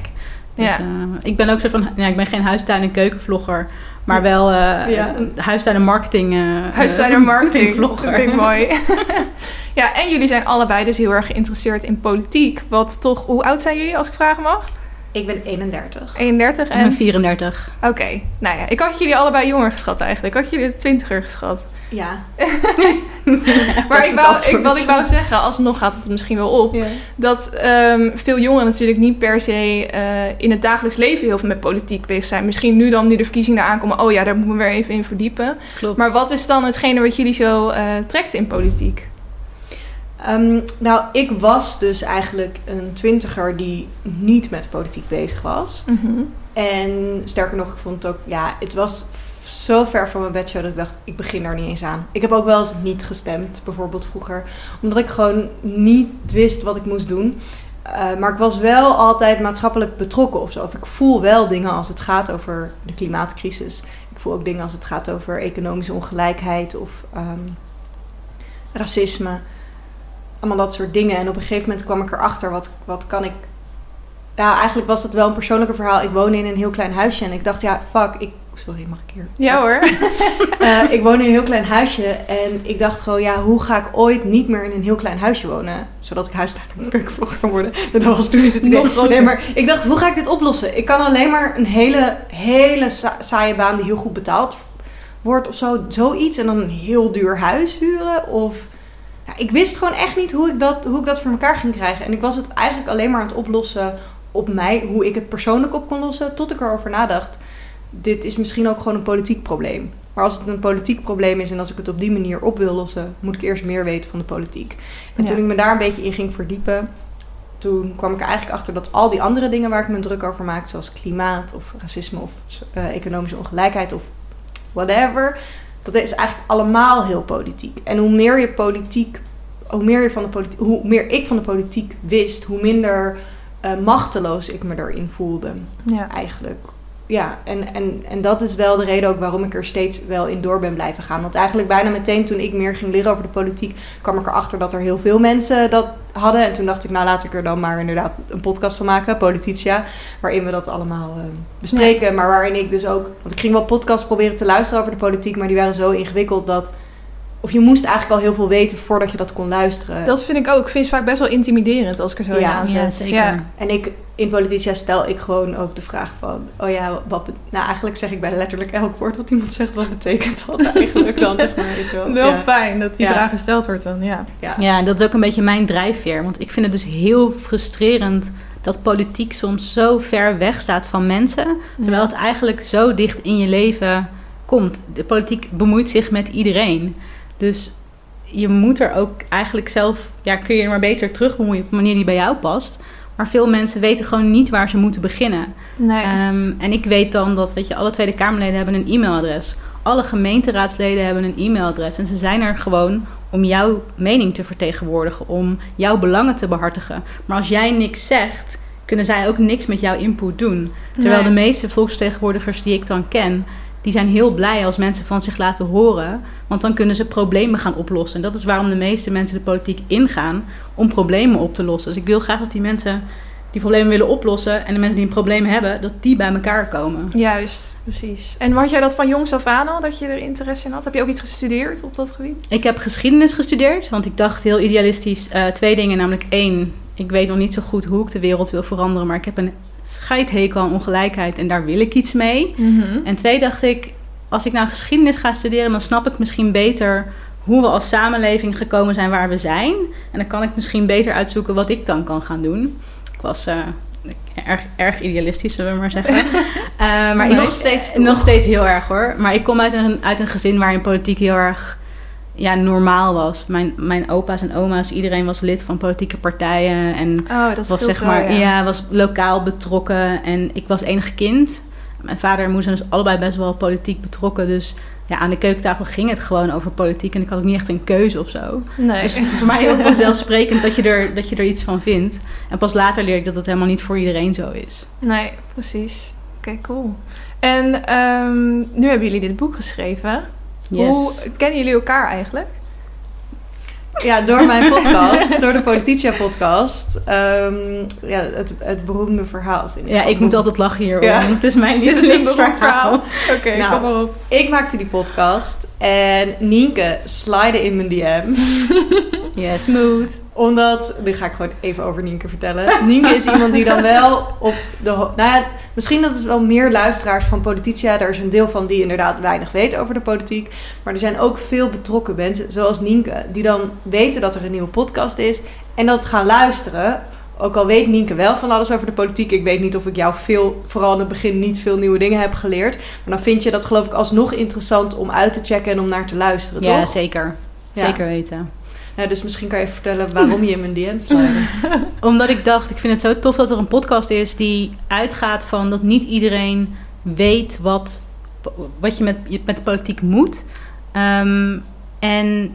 Dus, ja. uh, ik ben ook zo van... Ja, ik ben geen huistuin- en keukenvlogger. Maar wel eh Ja. huistuin en marketing. eh, Huistuin eh, en marketing. Dat vlogger. vind ik mooi. ja, en jullie zijn allebei dus heel erg geïnteresseerd in politiek. Wat toch, hoe oud zijn jullie als ik vragen mag? Ik ben 31. 31 Ik ben en... 34. Oké, nou ja, ik had jullie allebei jonger geschat eigenlijk. Ik had jullie de twintiger geschat. Ja. Maar ik wou, ik, wat ik wou zeggen, alsnog gaat het misschien wel op. ja. Dat ehm, veel jongeren natuurlijk niet per se eh, in het dagelijks leven heel veel met politiek bezig zijn. Misschien nu dan, nu de verkiezingen eraan komen, oh ja, daar moeten we weer even in verdiepen. Klopt. Maar wat is dan hetgene wat jullie zo eh, trekt in politiek? Ehm, nou, ik was dus eigenlijk een twintiger die niet met politiek bezig was. En sterker nog, ik vond het ook, ja, het was zo ver van mijn bedshow dat ik dacht, ik begin daar niet eens aan. Ik heb ook wel eens niet gestemd, bijvoorbeeld vroeger, omdat ik gewoon niet wist wat ik moest doen. Eh, maar ik was wel altijd maatschappelijk betrokken of zo. Of ik voel wel dingen als het gaat over de klimaatcrisis. Ik voel ook dingen als het gaat over economische ongelijkheid of ehm, racisme. Allemaal dat soort dingen. En op een gegeven moment kwam ik erachter, wat, wat kan ik... Ja, eigenlijk was dat wel een persoonlijke verhaal. Ik woonde in een heel klein huisje en ik dacht, ja, fuck, ik... Sorry, mag ik hier? Ja hoor. Eh, ik woon in een heel klein huisje en ik dacht gewoon, ja, hoe ga ik ooit niet meer in een heel klein huisje wonen? Zodat ik huistuin kan worden. Dat was toen niet het idee. Nee, maar ik dacht, hoe ga ik dit oplossen? Ik kan alleen maar een hele, hele sa- saaie baan die heel goed betaald wordt of zo, zoiets. En dan een heel duur huis huren of... Ja, ik wist gewoon echt niet hoe ik, dat, hoe ik dat voor elkaar ging krijgen. En ik was het eigenlijk alleen maar aan het oplossen op mij, hoe ik het persoonlijk op kon lossen, tot ik erover nadacht. Dit is misschien ook gewoon een politiek probleem. Maar als het een politiek probleem is en als ik het op die manier op wil lossen, moet ik eerst meer weten van de politiek. En Ja. toen ik me daar een beetje in ging verdiepen, toen kwam ik er eigenlijk achter dat al die andere dingen waar ik me druk over maak, zoals klimaat of racisme of eh, economische ongelijkheid of whatever, dat is eigenlijk allemaal heel politiek. En hoe meer je politiek, hoe meer, je van de politiek, hoe meer ik van de politiek wist, hoe minder eh, machteloos ik me erin voelde Ja. eigenlijk. Ja, en, en, en dat is wel de reden ook waarom ik er steeds wel in door ben blijven gaan. Want eigenlijk bijna meteen toen ik meer ging leren over de politiek, kwam ik erachter dat er heel veel mensen dat hadden. En toen dacht ik, nou laat ik er dan maar inderdaad een podcast van maken, Polititia, waarin we dat allemaal eh, bespreken. Maar waarin ik dus ook, want ik ging wel podcasts proberen te luisteren over de politiek, maar die waren zo ingewikkeld dat, of je moest eigenlijk al heel veel weten voordat je dat kon luisteren. Dat vind ik ook. Ik vind het vaak best wel intimiderend als ik er zo in Ja, aanzet. Ja, zeker. Ja. En ik, in Politicia stel ik gewoon ook de vraag van... Oh ja, wat... Nou, eigenlijk zeg ik bij letterlijk elk woord wat iemand zegt... Wat betekent dat eigenlijk dan, zeg maar, wel. Wel ja. fijn dat die Ja. vraag gesteld wordt dan, ja. Ja. Ja, dat is ook een beetje mijn drijfveer. Want ik vind het dus heel frustrerend dat politiek soms zo ver weg staat van mensen. Terwijl het eigenlijk zo dicht in je leven komt. De politiek bemoeit zich met iedereen. Dus je moet er ook eigenlijk zelf, ja, kun je er maar beter terug bemoeien op de manier die bij jou past. Maar veel mensen weten gewoon niet waar ze moeten beginnen. Nee. Ehm, en ik weet dan dat, weet je, alle Tweede Kamerleden hebben een e-mailadres. Alle gemeenteraadsleden hebben een e-mailadres. En ze zijn er gewoon om jouw mening te vertegenwoordigen, om jouw belangen te behartigen. Maar als jij niks zegt, kunnen zij ook niks met jouw input doen. Terwijl Nee. de meeste volksvertegenwoordigers die ik dan ken, die zijn heel blij als mensen van zich laten horen. Want dan kunnen ze problemen gaan oplossen. En dat is waarom de meeste mensen de politiek ingaan, om problemen op te lossen. Dus ik wil graag dat die mensen die problemen willen oplossen en de mensen die een probleem hebben, dat die bij elkaar komen. Juist, precies. En had jij dat van jongs af aan al, dat je er interesse in had? Heb je ook iets gestudeerd op dat gebied? Ik heb geschiedenis gestudeerd, want ik dacht heel idealistisch eh, twee dingen. Namelijk één, ik weet nog niet zo goed hoe ik de wereld wil veranderen, maar ik heb een scheidhekel aan ongelijkheid en daar wil ik iets mee. En twee dacht ik, als ik nou geschiedenis ga studeren, dan snap ik misschien beter hoe we als samenleving gekomen zijn waar we zijn. En dan kan ik misschien beter uitzoeken wat ik dan kan gaan doen. Ik was eh, erg, erg idealistisch, zullen we maar zeggen. Eh, maar Nog ik- steeds? Nog steeds heel erg hoor. Maar ik kom uit een, uit een gezin waarin politiek heel erg ja, normaal was. Mijn, mijn opa's en oma's, iedereen was lid van politieke partijen. En Oh, dat was zeg wel, maar, ja. ja. was lokaal betrokken. En ik was enig kind. Mijn vader en moeder zijn dus allebei best wel politiek betrokken. Dus ja, aan de keukentafel ging het gewoon over politiek. En ik had ook niet echt een keuze of zo. Nee. Dus voor mij heel vanzelfsprekend dat je, er, dat je er iets van vindt. En pas later leer ik dat het helemaal niet voor iedereen zo is. Nee, precies. Oké, cool. En ehm, nu hebben jullie dit boek geschreven. Yes. Hoe kennen jullie elkaar eigenlijk? Ja, door mijn podcast, door de Polititia podcast. Ehm, ja, het, het beroemde verhaal vind ik. Ja, ik moet altijd lachen hier. Ja. Ja. Het is mijn Is het een beroemd lievelingsverhaal. verhaal? Oké, Nou. kom maar op. Ik maakte die podcast en Nienke slide in mijn DM. Yes. Smooth. Omdat, nu ga ik gewoon even over Nienke vertellen. Nienke is iemand die dan wel op de... Nou ja, misschien dat is wel meer luisteraars van Polititia. Er is een deel van die inderdaad weinig weet over de politiek. Maar er zijn ook veel betrokken mensen, zoals Nienke... die dan weten dat er een nieuwe podcast is en dat gaan luisteren... Ook al weet Nienke wel van alles over de politiek. Ik weet niet of ik jou veel, vooral in het begin, niet veel nieuwe dingen heb geleerd. Maar dan vind je dat geloof ik alsnog interessant om uit te checken en om naar te luisteren, Ja, toch? zeker. Ja. Zeker weten. Dus misschien kan je vertellen waarom je in mijn DM slide. Omdat ik dacht, ik vind het zo tof dat er een podcast is die uitgaat van dat niet iedereen weet wat, wat je met, met de politiek moet. Ehm, en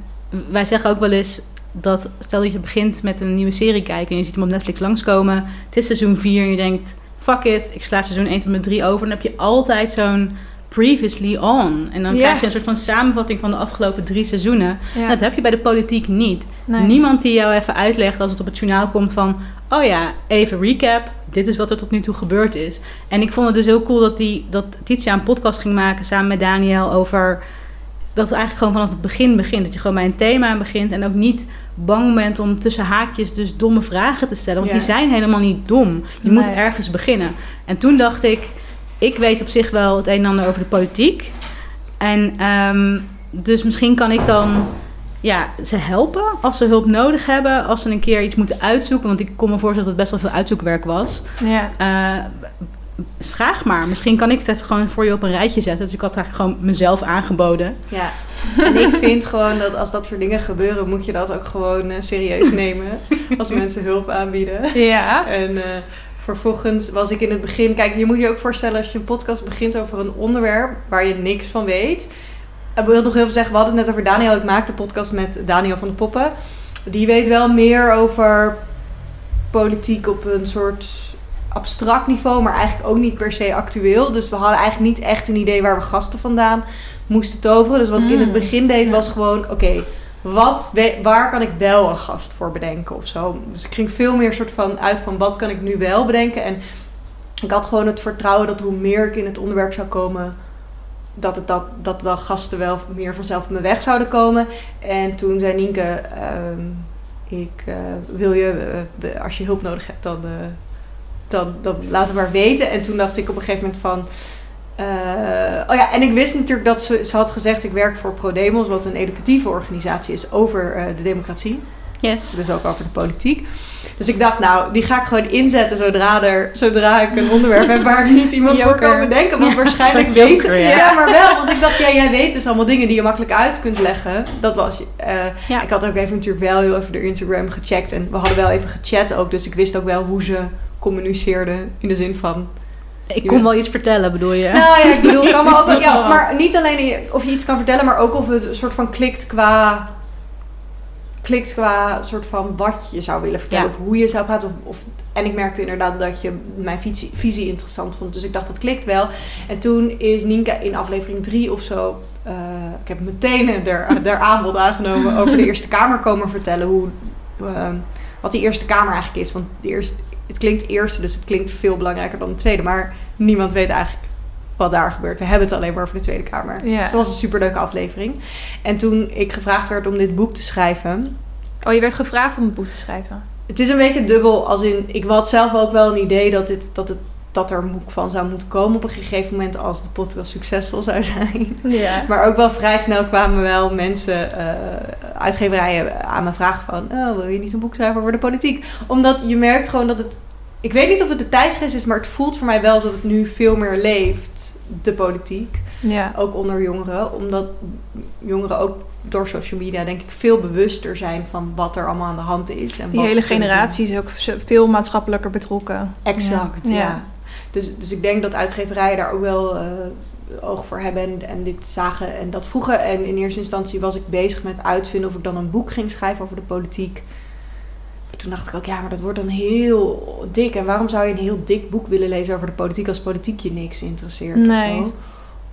wij zeggen ook wel eens dat stel dat je begint met een nieuwe serie kijken en je ziet hem op Netflix langskomen. Het is seizoen 4 en je denkt, fuck it, ik sla seizoen 1 tot met 3 over. Dan heb je altijd zo'n previously on. En dan Ja. krijg je een soort van samenvatting van de afgelopen drie seizoenen. Ja. Dat heb je bij de politiek niet. Nee. Niemand die jou even uitlegt als het op het journaal komt van... oh ja, even recap, dit is wat er tot nu toe gebeurd is. En ik vond het dus heel cool dat, die, dat Titia een podcast ging maken samen met Daniel over... dat het eigenlijk gewoon vanaf het begin begint. Dat je gewoon bij een thema begint en ook niet bang bent om tussen haakjes dus domme vragen te stellen. Want Ja. die zijn helemaal niet dom. Je Nee. moet ergens beginnen. En toen dacht ik, ik weet op zich wel het een en ander over de politiek. En ehm, dus misschien kan ik dan ja, ze helpen als ze hulp nodig hebben. Als ze een keer iets moeten uitzoeken. Want ik kon me voorstellen dat het best wel veel uitzoekwerk was. Ja. Eh, vraag maar. Misschien kan ik het even gewoon voor je op een rijtje zetten. Dus ik had eigenlijk gewoon mezelf aangeboden. Ja, en ik vind gewoon dat als dat soort dingen gebeuren, moet je dat ook gewoon eh, serieus nemen. Als mensen hulp aanbieden. Ja. En eh, vervolgens was ik in het begin... Kijk, je moet je ook voorstellen als je een podcast begint over een onderwerp waar je niks van weet. Ik wil nog heel veel zeggen, we hadden het net over Daniel. Ik maak de podcast met Daniel van de Poppen. Die weet wel meer over politiek op een soort abstract niveau, maar eigenlijk ook niet per se actueel. Dus we hadden eigenlijk niet echt een idee waar we gasten vandaan moesten toveren. Dus wat ik in het Mm. begin deed was gewoon, oké, wat waar kan ik wel een gast voor bedenken of zo. Dus ik ging veel meer soort van uit van wat kan ik nu wel bedenken. En ik had gewoon het vertrouwen dat hoe meer ik in het onderwerp zou komen, dat, het dat, dat dan gasten wel meer vanzelf mijn weg zouden komen. En toen zei Nienke, ehm, ik eh, wil je, eh, als je hulp nodig hebt, dan, eh, dan, dan laat het maar weten. En toen dacht ik op een gegeven moment van... eh, oh ja, en ik wist natuurlijk dat ze, ze had gezegd... ik werk voor ProDemos, wat een educatieve organisatie is over eh, de democratie. Yes. Dus ook over de politiek. Dus ik dacht, nou, die ga ik gewoon inzetten zodra, er, zodra ik een onderwerp heb waar ik niet iemand voor kan bedenken. Want Ja, waarschijnlijk weten. joker, Ja. ja. maar wel. Want ik dacht, ja, jij weet dus allemaal dingen die je makkelijk uit kunt leggen. Dat was eh, Ja. Ik had ook even natuurlijk wel heel even de Instagram gecheckt. En we hadden wel even gechat ook. Dus ik wist ook wel hoe ze communiceerden. In de zin van... Ik kon wel iets vertellen, bedoel je? Nou ja, ik bedoel, kan maar ook... Toch Ja, maar niet alleen of je iets kan vertellen, maar ook of het een soort van klikt qua... Klikt qua soort van wat je zou willen vertellen. Ja. Of hoe je zou praten. Of, of, en ik merkte inderdaad dat je mijn visie, visie interessant vond. Dus ik dacht, dat klikt wel. En toen is Nienke in aflevering 3 of zo... eh, ik heb meteen er, er aanbod aangenomen over de Eerste Kamer komen vertellen. Hoe, eh, wat die Eerste Kamer eigenlijk is. Want de eerste, het klinkt eerste, dus het klinkt veel belangrijker dan de Tweede. Maar niemand weet eigenlijk wat daar gebeurt. We hebben het alleen maar over de Tweede Kamer. Ja. Dus dat was een superleuke aflevering. En toen ik gevraagd werd om dit boek te schrijven... Oh, je werd gevraagd om een boek te schrijven. Het is een beetje dubbel, als in... Ik had zelf ook wel een idee dat, dit, dat, het, dat er een boek van zou moeten komen... op een gegeven moment als de podcast succesvol zou zijn. Ja. Maar ook wel vrij snel kwamen wel mensen, eh, uitgeverijen, aan me vragen van... Oh, wil je niet een boek schrijven over de politiek? Omdat je merkt gewoon dat het... Ik weet niet of het de tijdsgeest is, maar het voelt voor mij wel alsof het nu veel meer leeft, de politiek. Ja. Ook onder jongeren. Omdat jongeren ook door social media denk ik veel bewuster zijn van wat er allemaal aan de hand is. En Die hele generatie is ook veel maatschappelijker betrokken. Exact, ja. Ja. Dus, dus ik denk dat uitgeverijen daar ook wel eh, oog voor hebben en, en dit zagen en dat vroegen. En in eerste instantie was ik bezig met uitvinden of ik dan een boek ging schrijven over de politiek. Maar toen dacht ik ook, ja, maar dat wordt dan heel dik. En waarom zou je een heel dik boek willen lezen over de politiek als politiek je niks interesseert? of Nee. zo?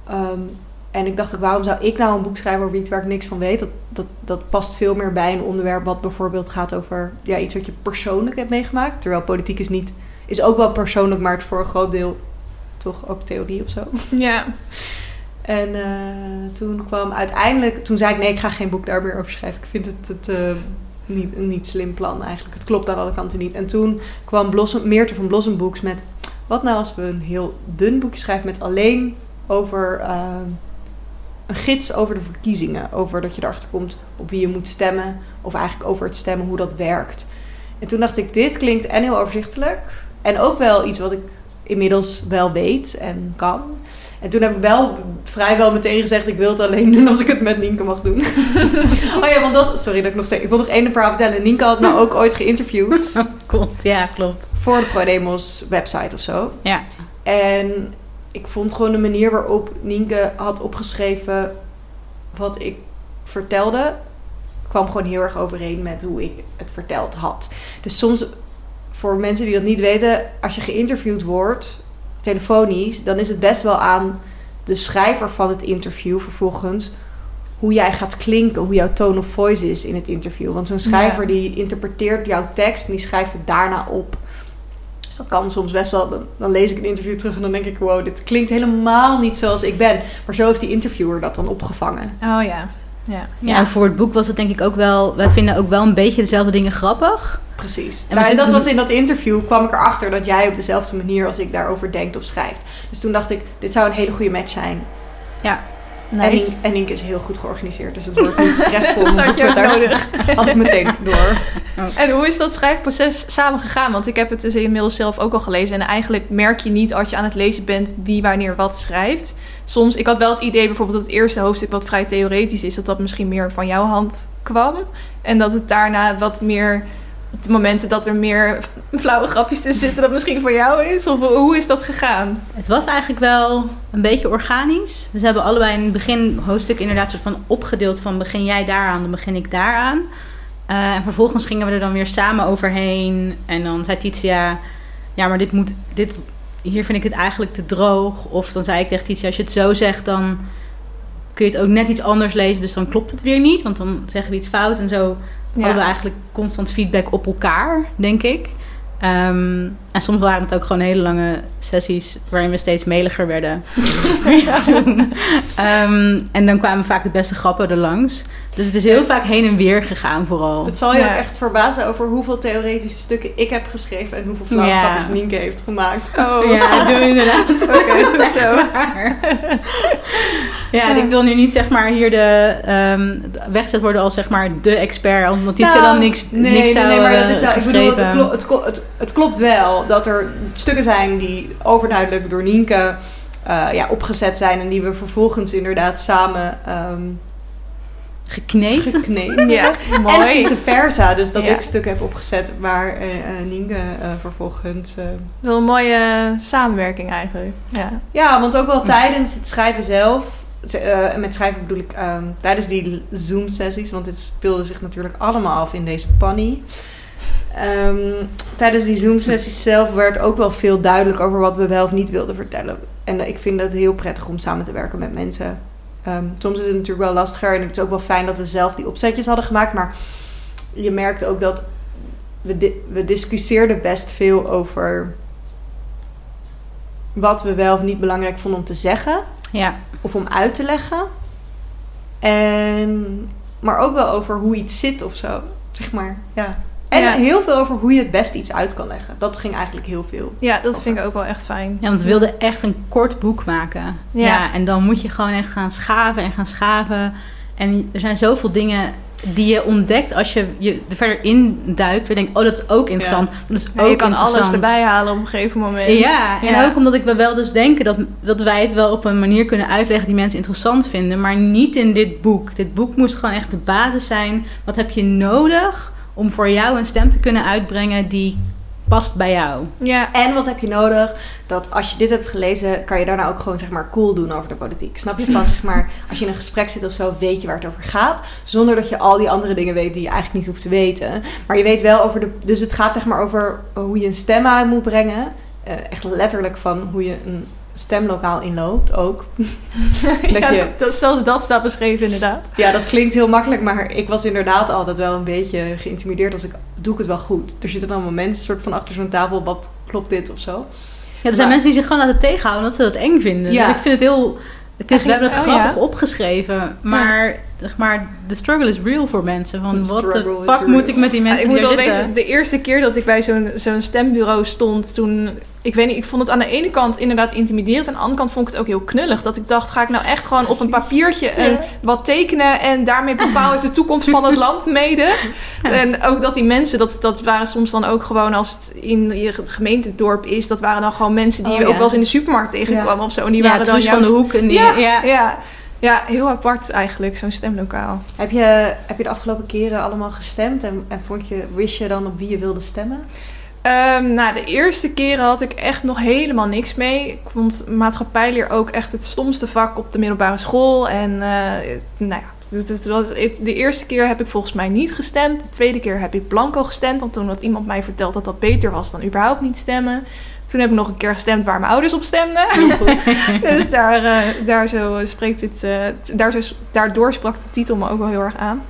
Ehm, En ik dacht ook, waarom zou ik nou een boek schrijven over iets waar ik niks van weet? Dat, dat, dat past veel meer bij een onderwerp wat bijvoorbeeld gaat over ja, iets wat je persoonlijk hebt meegemaakt. Terwijl politiek is niet, is ook wel persoonlijk, maar het voor een groot deel toch ook theorie of zo. Ja. En eh, toen kwam uiteindelijk, toen zei ik nee, ik ga geen boek daar meer over schrijven. Ik vind het, het eh, niet, een niet slim plan eigenlijk. Het klopt aan alle kanten niet. En toen kwam Blossom, Meerte van Blossom Books met, wat nou als we een heel dun boekje schrijven met alleen over eh, een gids over de verkiezingen. Over dat je erachter komt op wie je moet stemmen. Of eigenlijk over het stemmen, hoe dat werkt. En toen dacht ik, dit klinkt en heel overzichtelijk. En ook wel iets wat ik inmiddels wel weet en kan. En toen heb ik wel vrijwel meteen gezegd: ik wil het alleen doen als ik het met Nienke mag doen. oh ja, want dat. Sorry dat ik nog steeds. Ik wil nog één verhaal vertellen. Nienke had me ook ooit geïnterviewd. klopt, ja, klopt. Voor de ProDemos website of zo. Ja. En ik vond gewoon de manier waarop Nienke had opgeschreven wat ik vertelde, kwam gewoon heel erg overeen met hoe ik het verteld had. Dus soms, voor mensen die dat niet weten, als je geïnterviewd wordt, telefonisch, dan is het best wel aan de schrijver van het interview vervolgens hoe jij gaat klinken, hoe jouw tone of voice is in het interview. Want zo'n schrijver Ja. die interpreteert jouw tekst en die schrijft het daarna op. Dus dat kan soms best wel. Dan, dan lees ik een interview terug en dan denk ik, wow, dit klinkt helemaal niet zoals ik ben. Maar zo heeft die interviewer dat dan opgevangen. Oh ja. Ja. Ja, en voor het boek was het denk ik ook wel... Wij vinden ook wel een beetje dezelfde dingen grappig. Precies. En dat was in dat interview, kwam ik erachter dat jij op dezelfde manier als ik daarover denkt of schrijft. Dus toen dacht ik, dit zou een hele goede match zijn. En, Nice. Nienke, en Nienke is heel goed georganiseerd, dus het wordt niet stressvol. Dat had je ook nodig. Had ik meteen door. En hoe is dat schrijfproces samen gegaan? Want ik heb het dus inmiddels zelf ook al gelezen. En eigenlijk merk je niet als je aan het lezen bent wie wanneer wat schrijft. Soms, ik had wel het idee bijvoorbeeld dat het eerste hoofdstuk wat vrij theoretisch is, dat dat misschien meer van jouw hand kwam. En dat het daarna wat meer, de momenten dat er meer flauwe grapjes tussen zitten, dat misschien voor jou is. Of hoe is dat gegaan? Het was eigenlijk wel een beetje organisch. We hebben allebei in het begin hoofdstuk inderdaad soort van opgedeeld van begin jij daaraan, dan begin ik daaraan. Eh, en vervolgens gingen we er dan weer samen overheen. En dan zei Titia, ja maar dit moet, dit, hier vind ik het eigenlijk te droog. Of dan zei ik tegen Titia, als je het zo zegt dan kun je het ook net iets anders lezen. Dus dan klopt het weer niet, want dan zeggen we iets fout. En zo hadden we eigenlijk constant feedback op elkaar, denk ik. Ehm, en soms waren het ook gewoon hele lange sessies waarin we steeds meliger werden. Ehm, en dan kwamen vaak de beste grappen er langs. Dus het is heel vaak heen en weer gegaan vooral. Het zal je Ja. ook echt verbazen over hoeveel theoretische stukken ik heb geschreven en hoeveel flauwe Ja. grapjes Nienke heeft gemaakt. Oh, Ja, dat doen we inderdaad. Oké, dat is zo. Waar. Ja, en ik wil nu niet zeg maar hier de ehm, weggezet worden als zeg maar de expert, omdat Titia Nou, dan niks, nee, niks nee, zou nee, maar dat is wel, ik bedoel, het, geschreven. klo- het, klo- het, het klopt wel dat er stukken zijn die overduidelijk door Nienke eh, ja, opgezet zijn en die we vervolgens inderdaad samen ehm Gekneed. gekneed. Ja, En mooi. vice versa, dus dat Ja. ik stukken heb opgezet waar eh, eh, Nienke vervolgens... Wel een mooie samenwerking eigenlijk. Ja. Ja, want ook wel tijdens het schrijven zelf. en met schrijven bedoel ik ehm, tijdens die Zoom-sessies, want dit speelde zich natuurlijk allemaal af in deze pannie. Ehm, tijdens die Zoom-sessies zelf werd ook wel veel duidelijk over wat we wel of niet wilden vertellen. En ik vind het heel prettig om samen te werken met mensen. Ehm, soms is het natuurlijk wel lastiger en het is ook wel fijn dat we zelf die opzetjes hadden gemaakt. Maar je merkt ook dat we, di- we discussieerden best veel over wat we wel of niet belangrijk vonden om te zeggen Ja. of om uit te leggen. En, maar ook wel over hoe iets zit of zo. Zeg maar, ja. En Ja. heel veel over hoe je het best iets uit kan leggen. Dat ging eigenlijk heel veel. ja, dat vind ik ook wel echt fijn. Ja, want we wilden echt een kort boek maken. Ja. Ja. en dan moet je gewoon echt gaan schaven en gaan schaven. En er zijn zoveel dingen die je ontdekt als je je er verder in duikt. We denken, oh, dat is ook interessant. Dat is Ja, ook je kan alles erbij halen op een gegeven moment. Ja, en ook omdat ik we wel dus denken dat, dat wij het wel op een manier kunnen uitleggen die mensen interessant vinden. Maar niet in dit boek. Dit boek moest gewoon echt de basis zijn. Wat heb je nodig om voor jou een stem te kunnen uitbrengen die past bij jou? Ja, En wat heb je nodig? Dat als je dit hebt gelezen, kan je daarna ook gewoon zeg maar cool doen over de politiek. Snap je? Van, zeg maar, als je in een gesprek zit of zo, weet je waar het over gaat. Zonder dat je al die andere dingen weet die je eigenlijk niet hoeft te weten. Maar je weet wel over de. Dus het gaat zeg maar over hoe je een stem uit moet brengen. Eh, echt letterlijk van hoe je een stemlokaal inloopt ook. dat ja, je- dat, zelfs dat staat beschreven inderdaad. Ja, dat klinkt heel makkelijk, maar ik was inderdaad altijd wel een beetje geïntimideerd als ik doe ik het wel goed. Er zitten allemaal mensen soort van achter zo'n tafel, wat klopt dit of zo? Ja, er zijn Maar- mensen die zich gewoon laten tegenhouden omdat ze dat eng vinden. Ja. Dus ik vind het heel... Het is, we hebben het oh, grappig ja. opgeschreven, maar, zeg maar de struggle is real voor mensen. Van, wat de fuck moet ik met die Ja, mensen ik moet wel zitten? weten, de eerste keer dat ik bij zo'n zo'n stembureau stond, toen... Ik weet niet, ik vond het aan de ene kant inderdaad intimiderend. Aan de andere kant vond ik het ook heel knullig. Dat ik dacht, ga ik nou echt gewoon op een papiertje Ja. wat tekenen... en daarmee bepaal ik de toekomst van het land mede. Ja. En ook dat die mensen, dat, dat waren soms dan ook gewoon... als het in je gemeentedorp is... dat waren dan gewoon mensen die Oh, je ook ja. wel eens in de supermarkt tegenkwam of zo. En die ja, waren dan juist... van de hoek. En die, ja, ja. Ja. Heel apart eigenlijk, zo'n stemlokaal. Heb je, heb je de afgelopen keren allemaal gestemd en, en vond je, wist je dan op wie je wilde stemmen? Ehm, nou, de eerste keren had ik echt nog helemaal niks mee. Ik vond maatschappijleer ook echt het stomste vak op de middelbare school. En eh, nou ja, het, het was, het- de eerste keer heb ik volgens mij niet gestemd. De tweede keer heb ik blanco gestemd. Want toen had iemand mij verteld dat dat beter was dan überhaupt niet stemmen. Toen heb ik nog een keer gestemd waar mijn ouders op stemden. dus daar, eh, daar zo spreekt het, eh, daar zo, daardoor sprak de titel me ook wel heel erg aan.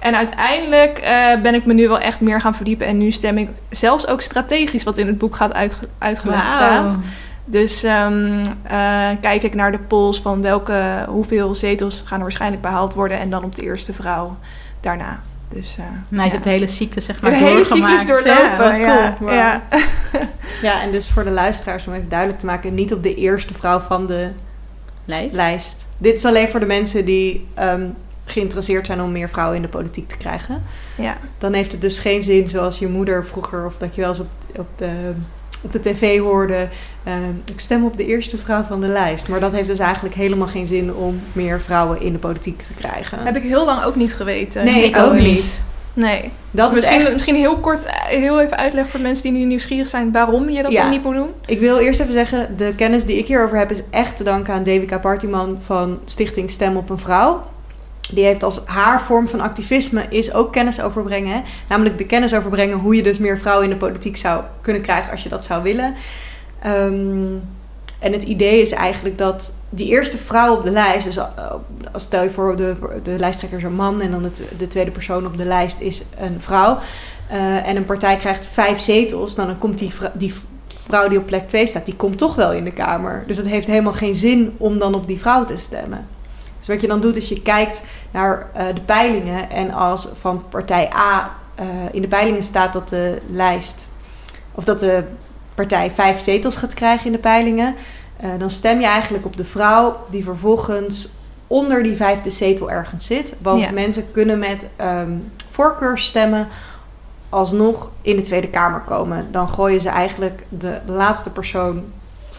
En uiteindelijk eh, ben ik me nu wel echt meer gaan verdiepen. En nu stem ik zelfs ook strategisch, wat in het boek gaat uitge- uitgelegd Wauw. staat. Dus ehm, eh, kijk ik naar de polls van welke, hoeveel zetels gaan er waarschijnlijk behaald worden. En dan op de eerste vrouw daarna. Dus, eh, Nou, je ja. hebt de hele cyclus zeg maar de hele cyclus doorlopen. Ja, Ja, cool. Ja. Ja, en dus voor de luisteraars om even duidelijk te maken, niet op de eerste vrouw van de Lijst. lijst. Dit is alleen voor de mensen die ehm, geïnteresseerd zijn om meer vrouwen in de politiek te krijgen. ja. Dan heeft het dus geen zin zoals je moeder vroeger of dat je wel eens op, op, de, op de tv hoorde. ehm, ik stem op de eerste vrouw van de lijst. Maar dat heeft dus eigenlijk helemaal geen zin om meer vrouwen in de politiek te krijgen. Heb ik heel lang ook niet geweten. nee, ik ook niet. Nee. Dat is misschien, echt misschien heel kort, eh, heel even uitleggen voor mensen die nu nieuwsgierig zijn waarom je dat Ja. dan niet moet doen. Ik wil eerst even zeggen, de kennis die ik hierover heb is echt te danken aan Devika Partiman van Stichting Stem op een Vrouw. Die heeft als haar vorm van activisme is ook kennis overbrengen. Namelijk de kennis overbrengen hoe je dus meer vrouwen in de politiek zou kunnen krijgen als je dat zou willen. Ehm, en het idee is eigenlijk dat die eerste vrouw op de lijst, dus eh, als stel je voor de, de lijsttrekker is een man en dan de, tw- de tweede persoon op de lijst is een vrouw. eh, en een partij krijgt vijf zetels, nou, dan komt die, die vrouw die op plek 2 staat, die komt toch wel in de Kamer. Dus het heeft helemaal geen zin om dan op die vrouw te stemmen. Dus wat je dan doet is je kijkt naar eh, de peilingen. En als van partij A eh, in de peilingen staat dat de lijst... of dat de partij vijf zetels gaat krijgen in de peilingen... eh, dan stem je eigenlijk op de vrouw die vervolgens onder die vijfde zetel ergens zit. Want Ja. mensen kunnen met ehm voorkeursstemmen alsnog in de Tweede Kamer komen. Dan gooien ze eigenlijk de laatste persoon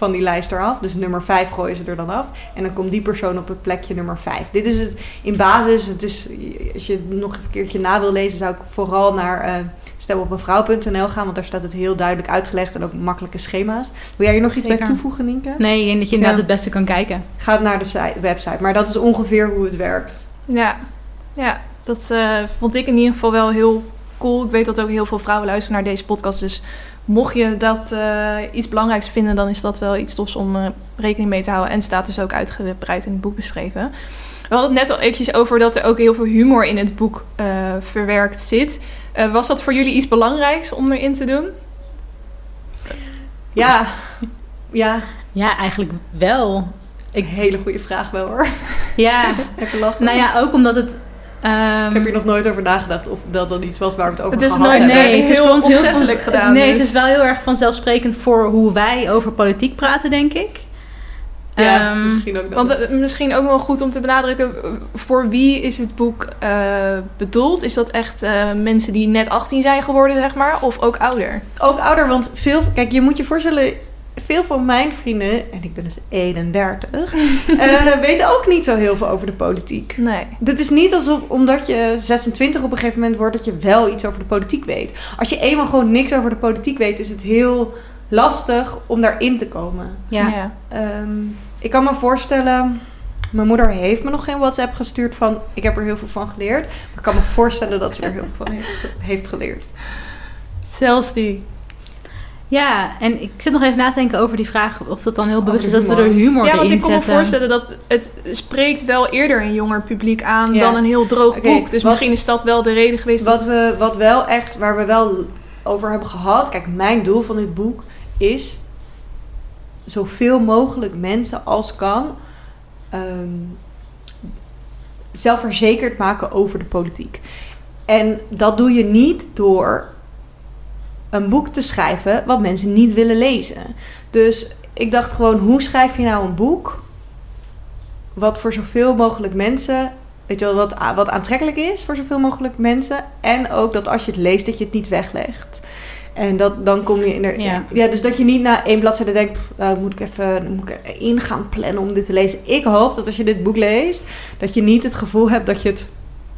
van die lijst eraf. Dus nummer 5 gooien ze er dan af. En dan komt die persoon op het plekje nummer 5. Dit is het in basis. Het is, als je het nog een keertje na wil lezen, zou ik vooral naar uh, stemopmevrouw.nl gaan. Want daar staat het heel duidelijk uitgelegd en ook makkelijke schema's. Wil jij hier nog iets Zeker. bij toevoegen, Nienke? Nee, ik denk dat je inderdaad Ja. het beste kan kijken. Ga naar de site- website. Maar dat is ongeveer hoe het werkt. Ja, ja dat eh, vond ik in ieder geval wel heel cool. Ik weet dat ook heel veel vrouwen luisteren naar deze podcast. Dus mocht je dat eh, iets belangrijks vinden, dan is dat wel iets tofs om eh, rekening mee te houden. En staat dus ook uitgebreid in het boek beschreven. We hadden het net al eventjes over dat er ook heel veel humor in het boek eh, verwerkt zit. Was dat voor jullie iets belangrijks om erin te doen? Ja, ja. Ja, eigenlijk wel. Ik... Hele goede vraag wel hoor. Ja, Even lachen. nou ja, ook omdat het... ehm, Ik heb hier nog nooit over nagedacht of dat dan iets was waar we het over Het is gehad nooit- hebben. nee, het is heel van- gedaan, Nee, dus. het is wel heel erg vanzelfsprekend voor hoe wij over politiek praten, denk ik. Ja, Ehm, misschien ook dat. Want misschien ook wel goed om te benadrukken, voor wie is het boek eh, bedoeld? Is dat echt eh, mensen die net 18 zijn geworden, zeg maar, of ook ouder? ook ouder, want veel... Kijk, je moet je voorstellen... Veel van mijn vrienden, en ik ben dus 31, eh, weten ook niet zo heel veel over de politiek. Nee. Dit is niet alsof, omdat je 26 op een gegeven moment wordt, dat je wel iets over de politiek weet. Als je eenmaal gewoon niks over de politiek weet, is het heel lastig om daarin te komen. ja. Ehm, ik kan me voorstellen, mijn moeder heeft me nog geen WhatsApp gestuurd van, ik heb er heel veel van geleerd. Maar ik kan me voorstellen dat ze er heel veel van heeft, heeft geleerd. Zelfs die. Ja, en ik zit nog even na te denken over die vraag of dat dan heel bewust is dat we er humor. humor Ja, want in ik kan me voorstellen dat het spreekt wel eerder een jonger publiek aan Ja. dan een heel droog boek. Dus wat- misschien is dat wel de reden geweest. Wat, dat... we, wat wel echt, waar we wel over hebben gehad. Kijk, mijn doel van dit boek is zoveel mogelijk mensen als kan ehm, zelfverzekerd maken over de politiek. En dat doe je niet door een boek te schrijven wat mensen niet willen lezen. Dus ik dacht gewoon, hoe schrijf je nou een boek wat voor zoveel mogelijk mensen, weet je wel, wat, wat aantrekkelijk is voor zoveel mogelijk mensen. En ook dat als je het leest, dat je het niet weglegt. En dat, dan kom je in er, ja. Ja. dus dat je niet na één bladzijde denkt, "Pff, nou moet ik even moet ik in gaan plannen om dit te lezen. Ik hoop dat als je dit boek leest, dat je niet het gevoel hebt dat je het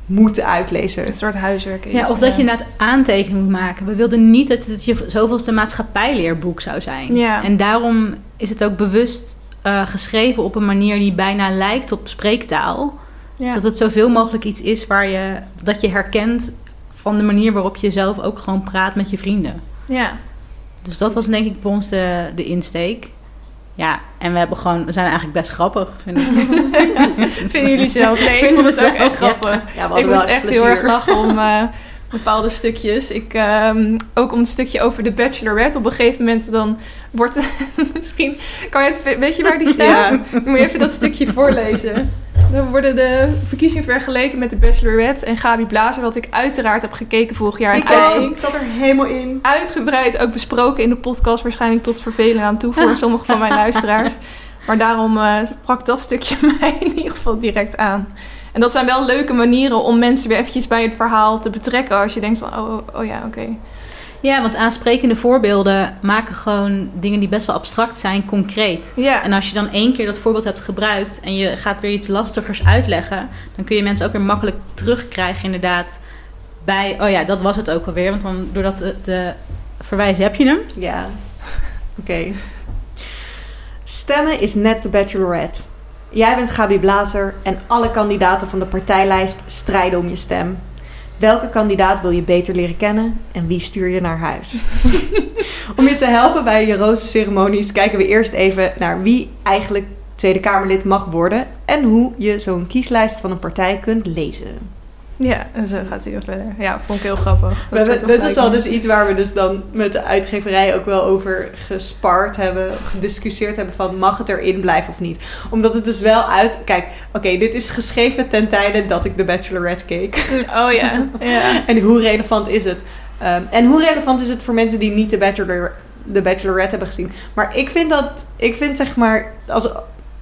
moet uitlezen. een soort huiswerk is. Ja, of dat je inderdaad aantekeningen moet maken. We wilden niet dat het je zoveelste maatschappijleerboek zou zijn. Ja. En daarom is het ook bewust eh, geschreven op een manier die bijna lijkt op spreektaal. Ja. Dat het zoveel mogelijk iets is waar je, dat je herkent van de manier waarop je zelf ook gewoon praat met je vrienden. ja. Dus dat was denk ik bij ons de, de insteek. Ja, en we hebben gewoon, we zijn eigenlijk best grappig, vind ik. Vinden jullie zelf? Nee, ik vond het ook echt grappig. Ja, we hadden Ik moest echt heel erg lachen om eh, bepaalde stukjes. Ik, ehm, ook om het stukje over de Bachelorette. Op een gegeven moment dan wordt... misschien... Kan je het, weet je waar die staat? Moet je even dat stukje voorlezen. Dan worden de verkiezingen vergeleken met de Bachelorette en Gabi Blazer. Wat ik uiteraard heb gekeken vorig jaar. Ik, ik zat er helemaal in. uitgebreid ook besproken in de podcast. Waarschijnlijk tot vervelen aan toe voor sommige van mijn luisteraars. Maar daarom sprak dat stukje mij in ieder geval direct aan. En dat zijn wel leuke manieren om mensen weer eventjes bij het verhaal te betrekken. Als je denkt van, oh, oh, oh ja, oké. Ja, want aansprekende voorbeelden maken gewoon dingen die best wel abstract zijn, concreet. Ja, En als je dan één keer dat voorbeeld hebt gebruikt en je gaat weer iets lastigers uitleggen, dan kun je mensen ook weer makkelijk terugkrijgen, inderdaad. Bij, oh ja, dat was het ook alweer. Want dan doordat te, te verwijzen heb je hem. Ja. Oké. Stemmen is net de bachelorette. Jij bent Gabi Blazer en alle kandidaten van de partijlijst strijden om je stem. Welke kandidaat wil je beter leren kennen en wie stuur je naar huis? om je te helpen bij je rozenceremonies kijken we eerst even naar wie eigenlijk Tweede Kamerlid mag worden en hoe je zo'n kieslijst van een partij kunt lezen. Ja, en zo gaat hij ook verder. Ja, vond ik heel grappig. We Dat dit is wel dus iets waar we dus dan met de uitgeverij ook wel over gespart hebben, gediscussieerd hebben van mag het erin blijven of niet. Omdat het dus wel uit, kijk, oké, dit is geschreven ten tijde dat ik de Bachelorette keek. Oh ja, ja. en hoe relevant is het? Ehm, en hoe relevant is het voor mensen die niet de, Bachelor, de Bachelorette hebben gezien? Maar ik vind dat, ik vind zeg maar, als,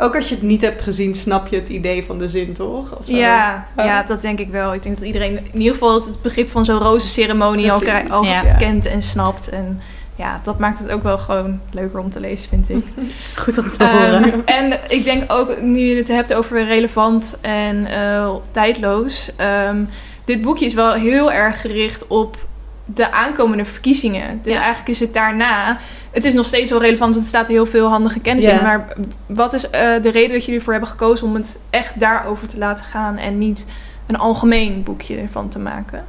ook als je het niet hebt gezien, snap je het idee van de zin toch? Of zo? Ja, Ja. ja, dat denk ik wel. Ik denk dat iedereen in ieder geval het- begrip van zo'n rozenceremonie al, al Ja. kent en snapt. En ja, dat maakt het ook wel gewoon leuker om te lezen, vind ik. Goed om te Ehm, horen. en ik denk ook, nu je het hebt over relevant en eh, tijdloos. ehm, dit boekje is wel heel erg gericht op de aankomende verkiezingen. Dus Ja. eigenlijk is het daarna... Het is nog steeds wel relevant, want er staat heel veel handige kennis Ja. in. Maar wat is eh, de reden dat jullie ervoor hebben gekozen om het echt daarover te laten gaan... en niet een algemeen boekje ervan te maken?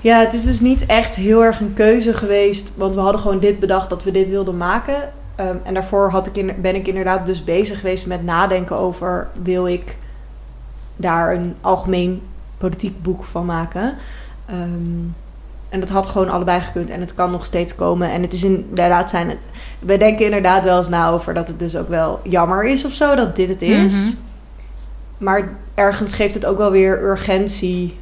Ja, het is dus niet echt heel erg een keuze geweest. Want we hadden gewoon dit bedacht dat we dit wilden maken. Ehm, en daarvoor had ik in, ben ik inderdaad dus bezig geweest met nadenken over... wil ik daar een algemeen politiek boek van maken? Ehm, en dat had gewoon allebei gekund. En het kan nog steeds komen. En het is inderdaad zijn het... We denken inderdaad wel eens na over dat het dus ook wel jammer is of zo dat dit het is. Mhm. Maar ergens geeft het ook wel weer urgentie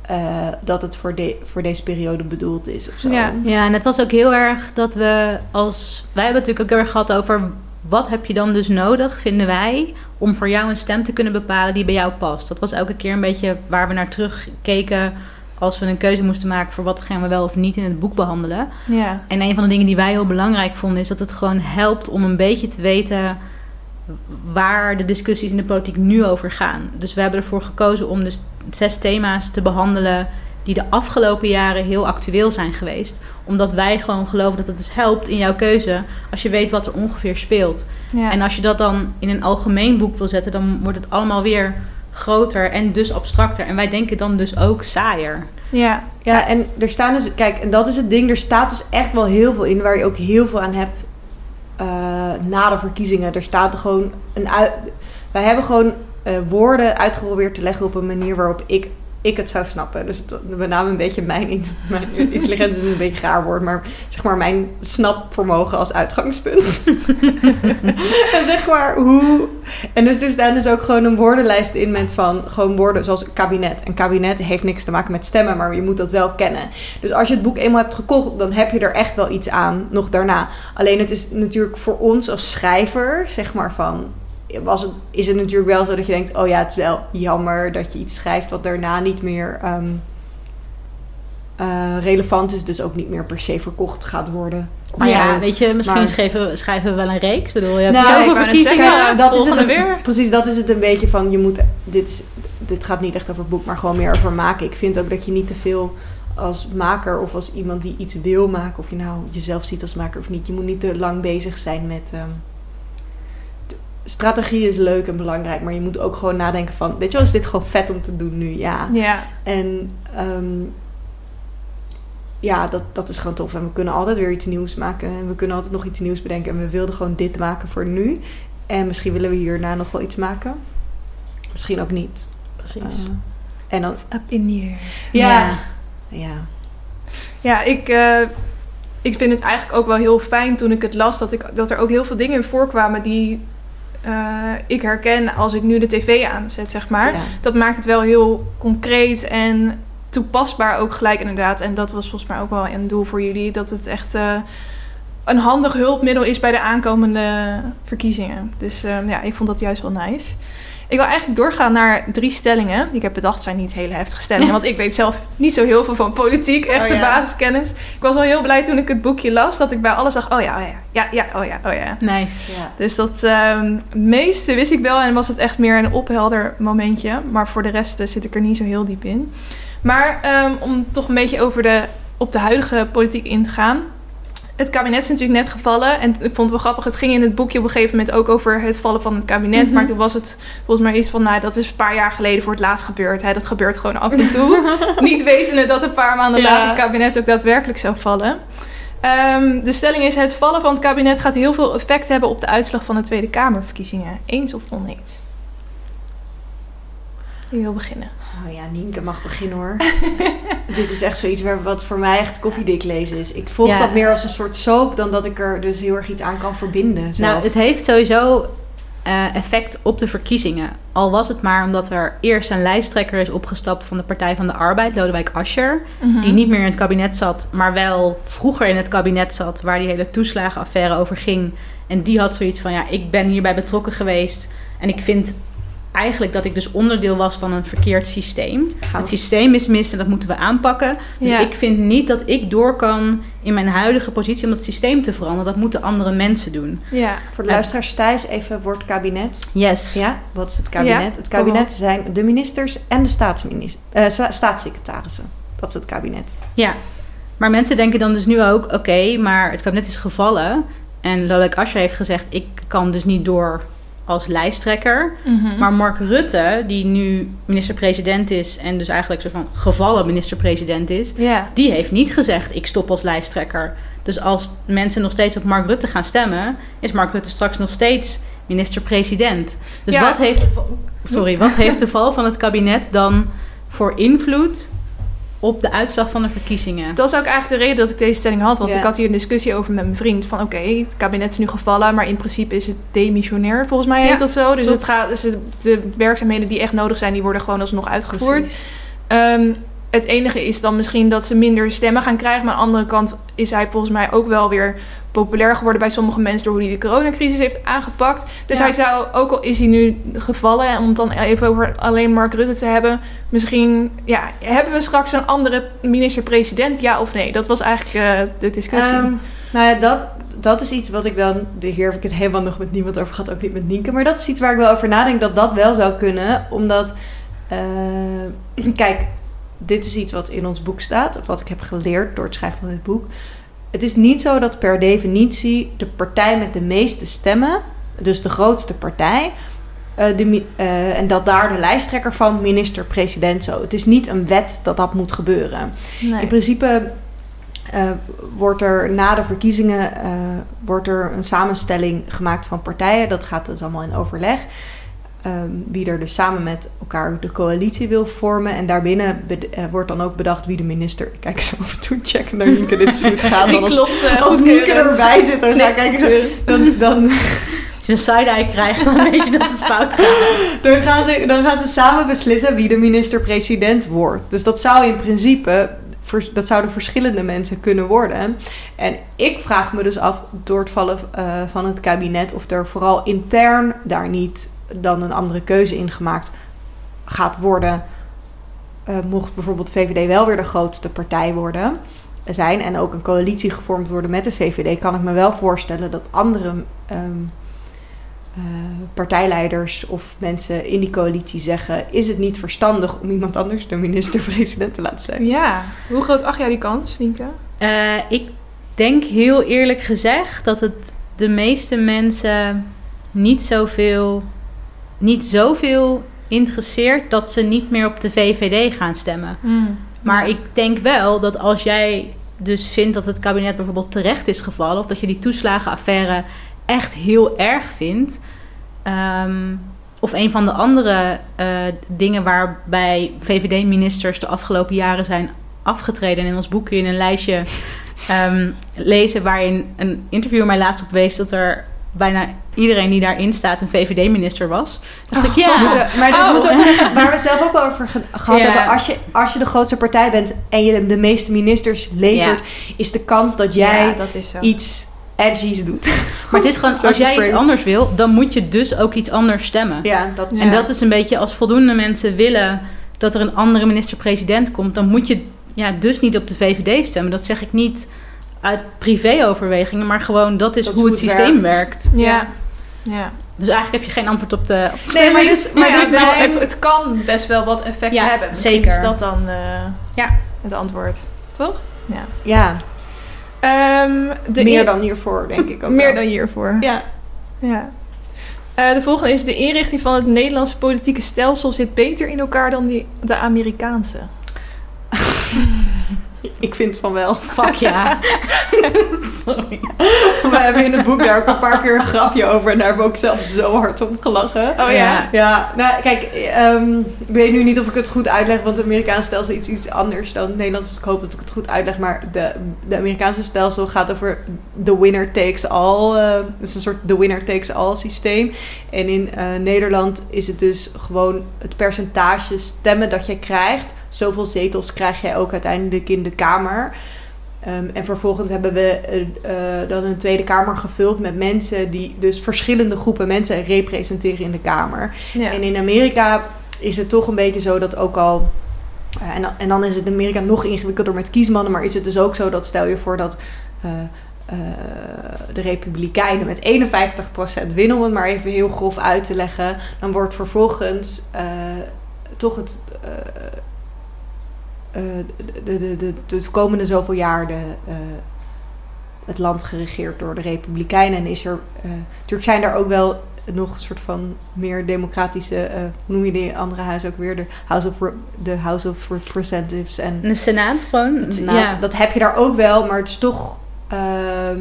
eh, dat het voor, de, voor deze periode bedoeld is of zo. Ja. Ja, en het was ook heel erg dat we als... Wij hebben het natuurlijk ook heel erg gehad over... Wat heb je dan dus nodig, vinden wij... om voor jou een stem te kunnen bepalen die bij jou past. Dat was elke keer een beetje waar we naar terugkeken... als we een keuze moesten maken voor wat gaan we wel of niet in het boek behandelen. Ja, En een van de dingen die wij heel belangrijk vonden... is dat het gewoon helpt om een beetje te weten... waar de discussies in de politiek nu over gaan. Dus we hebben ervoor gekozen om dus zes thema's te behandelen... die de afgelopen jaren heel actueel zijn geweest. Omdat wij gewoon geloven dat het dus helpt in jouw keuze... als je weet wat er ongeveer speelt. ja. En als je dat dan in een algemeen boek wil zetten... dan wordt het allemaal weer groter en dus abstracter. En wij denken dan dus ook saaier. Ja. Ja, en er staan dus, kijk, en dat is het ding, er staat dus echt wel heel veel in waar je ook heel veel aan hebt eh, na de verkiezingen. Er staat er gewoon een. Wij hebben gewoon eh, woorden uitgeprobeerd te leggen op een manier waarop ik, ik het zou snappen. Dus het, met name een beetje mijn, in- mijn intelligentie is een beetje een gaar woord, maar zeg maar mijn snapvermogen als uitgangspunt. en zeg maar hoe. En dus er staan dus ook gewoon een woordenlijst in met van gewoon woorden zoals kabinet. En kabinet heeft niks te maken met stemmen, maar je moet dat wel kennen. Dus als je het boek eenmaal hebt gekocht, dan heb je er echt wel iets aan nog daarna. Alleen het is natuurlijk voor ons als schrijver, zeg maar van. Was het, is het natuurlijk wel zo dat je denkt: oh ja, het is wel jammer dat je iets schrijft wat daarna niet meer ehm, eh, relevant is, dus ook niet meer per se verkocht gaat worden. Maar ja, weet je, misschien Maar- schrijven, schrijven we wel een reeks. Ik bedoel, je hebt Nou, zoveel verkiezingen. zeggen, dat is het een- weer. Precies, dat is het een beetje van je moet. Dit, dit gaat niet echt over het boek, maar gewoon meer over maken. Ik vind ook dat je niet te veel als maker of als iemand die iets wil maken, of je nou jezelf ziet als maker of niet, je moet niet te lang bezig zijn met. ehm, strategie is leuk en belangrijk, maar je moet ook gewoon nadenken van, weet je wel, is dit gewoon vet om te doen nu? Ja. Ja. En ehm, ja, dat, dat is gewoon tof. En we kunnen altijd weer iets nieuws maken. En we kunnen altijd nog iets nieuws bedenken. En we wilden gewoon dit maken voor nu. En misschien willen we hierna nog wel iets maken. Misschien ook niet. Precies. Eh, en dan... Up in the air. Ja. Ja. Ja, ik, eh, ik vind het eigenlijk ook wel heel fijn toen ik het las dat, ik, dat er ook heel veel dingen in voorkwamen die eh, ik herken als ik nu de tv aanzet, zeg maar. Ja. Dat maakt het wel heel concreet en toepasbaar ook gelijk inderdaad. En dat was volgens mij ook wel een doel voor jullie, dat het echt eh, een handig hulpmiddel is bij de aankomende verkiezingen. Dus eh, ja, ik vond dat juist wel nice. Ik wil eigenlijk doorgaan naar drie stellingen. Die ik heb bedacht zijn niet hele heftige stellingen. Want ik weet zelf niet zo heel veel van politiek. Echt Oh de ja. basiskennis. Ik was al heel blij toen ik het boekje las. Dat ik bij alles zag. Oh ja, oh ja. Ja, ja, oh ja, oh ja. Nice. Ja. Dus dat ehm, het meeste wist ik wel. En was het echt meer een ophelder momentje. Maar voor de rest eh, zit ik er niet zo heel diep in. Maar ehm, om toch een beetje over de, op de huidige politiek in te gaan. Het kabinet is natuurlijk net gevallen. En ik vond het wel grappig. Het ging in het boekje op een gegeven moment ook over het vallen van het kabinet. Mhm. Maar toen was het volgens mij iets van... Nou, dat is een paar jaar geleden voor het laatst gebeurd. Hè. Dat gebeurt gewoon af en toe. Niet wetende dat een paar maanden Ja. later het kabinet ook daadwerkelijk zou vallen. Ehm, de stelling is: het vallen van het kabinet gaat heel veel effect hebben op de uitslag van de Tweede Kamerverkiezingen. Eens of oneens? Wil beginnen? Oh ja, Nienke mag beginnen hoor. Dit is echt zoiets waar, wat voor mij echt koffiedik lezen is. Ik volg Ja. dat meer als een soort soap dan dat ik er dus heel erg iets aan kan verbinden. Zelf. Nou, het heeft sowieso eh, effect op de verkiezingen. Al was het maar omdat er eerst een lijsttrekker is opgestapt van de Partij van de Arbeid, Lodewijk Asscher. Die niet meer in het kabinet zat, maar wel vroeger in het kabinet zat, waar die hele toeslagenaffaire over ging. En die had zoiets van: ja, ik ben hierbij betrokken geweest. En ik vind eigenlijk dat ik dus onderdeel was van een verkeerd systeem. Het systeem is mis en dat moeten we aanpakken. Dus Ja. ik vind niet dat ik door kan in mijn huidige positie om het systeem te veranderen. Dat moeten andere mensen doen. Ja. Voor de luisteraars thuis even woord kabinet. Yes. Ja, wat is het kabinet? Ja, het kabinet zijn de ministers en de eh, sta- staatssecretarissen. Dat is het kabinet. Ja, maar mensen denken dan dus nu ook: oké, maar het kabinet is gevallen. En Lodewijk Asscher heeft gezegd: ik kan dus niet door als lijsttrekker. Mhm. Maar Mark Rutte, die nu minister-president is en dus eigenlijk een soort van gevallen minister-president is, die heeft niet gezegd: ik stop als lijsttrekker. Dus als mensen nog steeds op Mark Rutte gaan stemmen, is Mark Rutte straks nog steeds minister-president. Dus Ja. wat heeft, sorry, wat heeft de val van het kabinet dan voor invloed op de uitslag van de verkiezingen? Dat is ook eigenlijk de reden dat ik deze stelling had. Want ik had hier een discussie over met mijn vriend. Van oké, het kabinet is nu gevallen. Maar in principe is het demissionair. Volgens mij heet Ja, dat zo. Dus, het gaat, dus de, de werkzaamheden die echt nodig zijn... die worden gewoon alsnog uitgevoerd. Ehm, het enige is dan misschien dat ze minder stemmen gaan krijgen. Maar aan de andere kant is hij volgens mij ook wel weer populair geworden bij sommige mensen door hoe hij de coronacrisis heeft aangepakt. Dus Ja. hij zou, ook al is hij nu gevallen, en om het dan even over alleen Mark Rutte te hebben, misschien ja, hebben we straks een andere minister-president, ja of nee? Dat was eigenlijk eh, de discussie. Ehm, nou ja, dat, dat is iets wat ik dan... de- Hier heb ik het helemaal nog met niemand over gehad, ook niet met Nienke. Maar dat is iets waar ik wel over nadenk dat dat wel zou kunnen. Omdat, eh, kijk, dit is iets wat in ons boek staat. Of wat ik heb geleerd door het schrijven van dit boek. Het is niet zo dat per definitie de partij met de meeste stemmen... dus de grootste partij... eh, de, eh, en dat daar de lijsttrekker van minister-president zo. Het is niet een wet dat dat moet gebeuren. Nee. In principe eh, wordt er na de verkiezingen wordt er een samenstelling gemaakt van partijen. Dat gaat dus allemaal in overleg. Ehm, wie er dus samen met elkaar de coalitie wil vormen. En daarbinnen eh, wordt dan ook bedacht wie de minister... Kijk eens af en toe checken naar Nienke dit is gaat. Die Dan als, klopt uh, als Nienke erbij zit, dan kijken... zo- Dan, dan, Als je een side-eye krijgt, dan weet je dat het fout gaat. dan, gaan ze, dan gaan ze samen beslissen wie de minister-president wordt. Dus dat zou in principe... Dat zouden verschillende mensen kunnen worden. En ik vraag me dus af, door het vallen eh, van het kabinet... of er vooral intern daar niet dan een andere keuze in gemaakt gaat worden... Eh, mocht bijvoorbeeld VVD wel weer de grootste partij worden zijn... en ook een coalitie gevormd worden met de VVD... kan ik me wel voorstellen dat andere... ehm, eh, partijleiders of mensen in die coalitie zeggen: is het niet verstandig om iemand anders de minister-president te laten zijn? Ja, hoe groot acht jij die kans, Nienke? Eh, ik denk heel eerlijk gezegd dat het de meeste mensen niet zoveel, niet zoveel interesseert dat ze niet meer op de VVD gaan stemmen. Maar ik denk wel dat als jij dus vindt dat het kabinet bijvoorbeeld terecht is gevallen, of dat je die toeslagenaffaire echt heel erg vindt, ehm, of een van de andere eh, dingen waarbij VVD-ministers de afgelopen jaren zijn afgetreden. En in ons boek kun je een lijstje ehm, lezen waarin een interviewer mij laatst op wees dat er bijna iedereen die daarin staat een VVD-minister was. Dacht ik, ja, we- maar dat Oh. moet ook zeggen, waar we zelf ook wel over ge- gehad Ja. hebben. Als je, als je de grootste partij bent en je de meeste ministers levert, is de kans dat jij ja, dat is zo. iets edgy's doet. maar het is gewoon, als jij iets anders wil, dan moet je dus ook iets anders stemmen. Ja, dat. En dat is een beetje als voldoende mensen willen dat er een andere minister-president komt, dan moet je ja, dus niet op de VVD stemmen. Dat zeg ik niet uit privéoverwegingen, maar gewoon dat is Dat is hoe het het systeem werkt. werkt. Ja. ja. Dus eigenlijk heb je geen antwoord op de, op de Nee, maar dus, maar dus ja, het, het kan best wel wat effect Ja, hebben. Misschien zeker. is dat dan eh, Ja. het antwoord. Toch? ja, Ehm, de meer dan hiervoor, denk ik ook. meer wel. dan hiervoor. Ja. Ja. Eh, de volgende is: de inrichting van het Nederlandse politieke stelsel zit beter in elkaar dan die, de Amerikaanse. Ik vind van wel. Fuck ja. Sorry. We hebben in het boek daar ook een paar keer een grapje over. En daar hebben we ook zelf zo hard om gelachen. Oh ja. Ja, nou kijk, ehm, ik weet nu niet of ik het goed uitleg, want het Amerikaanse stelsel is iets anders dan het Nederlands. Dus ik hoop dat ik het goed uitleg. Maar de, de Amerikaanse stelsel gaat over the winner takes all. eh, het is een soort the winner takes all systeem. En in eh, Nederland is het dus gewoon het percentage stemmen dat je krijgt. Zoveel zetels krijg jij ook uiteindelijk in de Kamer. Ehm, en vervolgens hebben we eh, eh, dan een Tweede Kamer gevuld met mensen die dus verschillende groepen mensen representeren in de Kamer. Ja. En in Amerika is het toch een beetje zo dat ook al. eh, en, dan, en dan is het in Amerika nog ingewikkelder met kiesmannen, maar is het dus ook zo dat stel je voor dat. de Republikeinen met 51% winnen, om het maar even heel grof uit te leggen. Dan wordt vervolgens toch het. Eh, de, de, de, de, de komende zoveel jaar de, eh, het land geregeerd door de Republikeinen. En is er. eh, natuurlijk zijn er ook wel nog een soort van meer democratische. hoe noem je die andere huis ook weer? De House of, de House of Representatives en De Senaat gewoon. Senaat. Ja. Dat heb je daar ook wel, maar het is toch. ehm,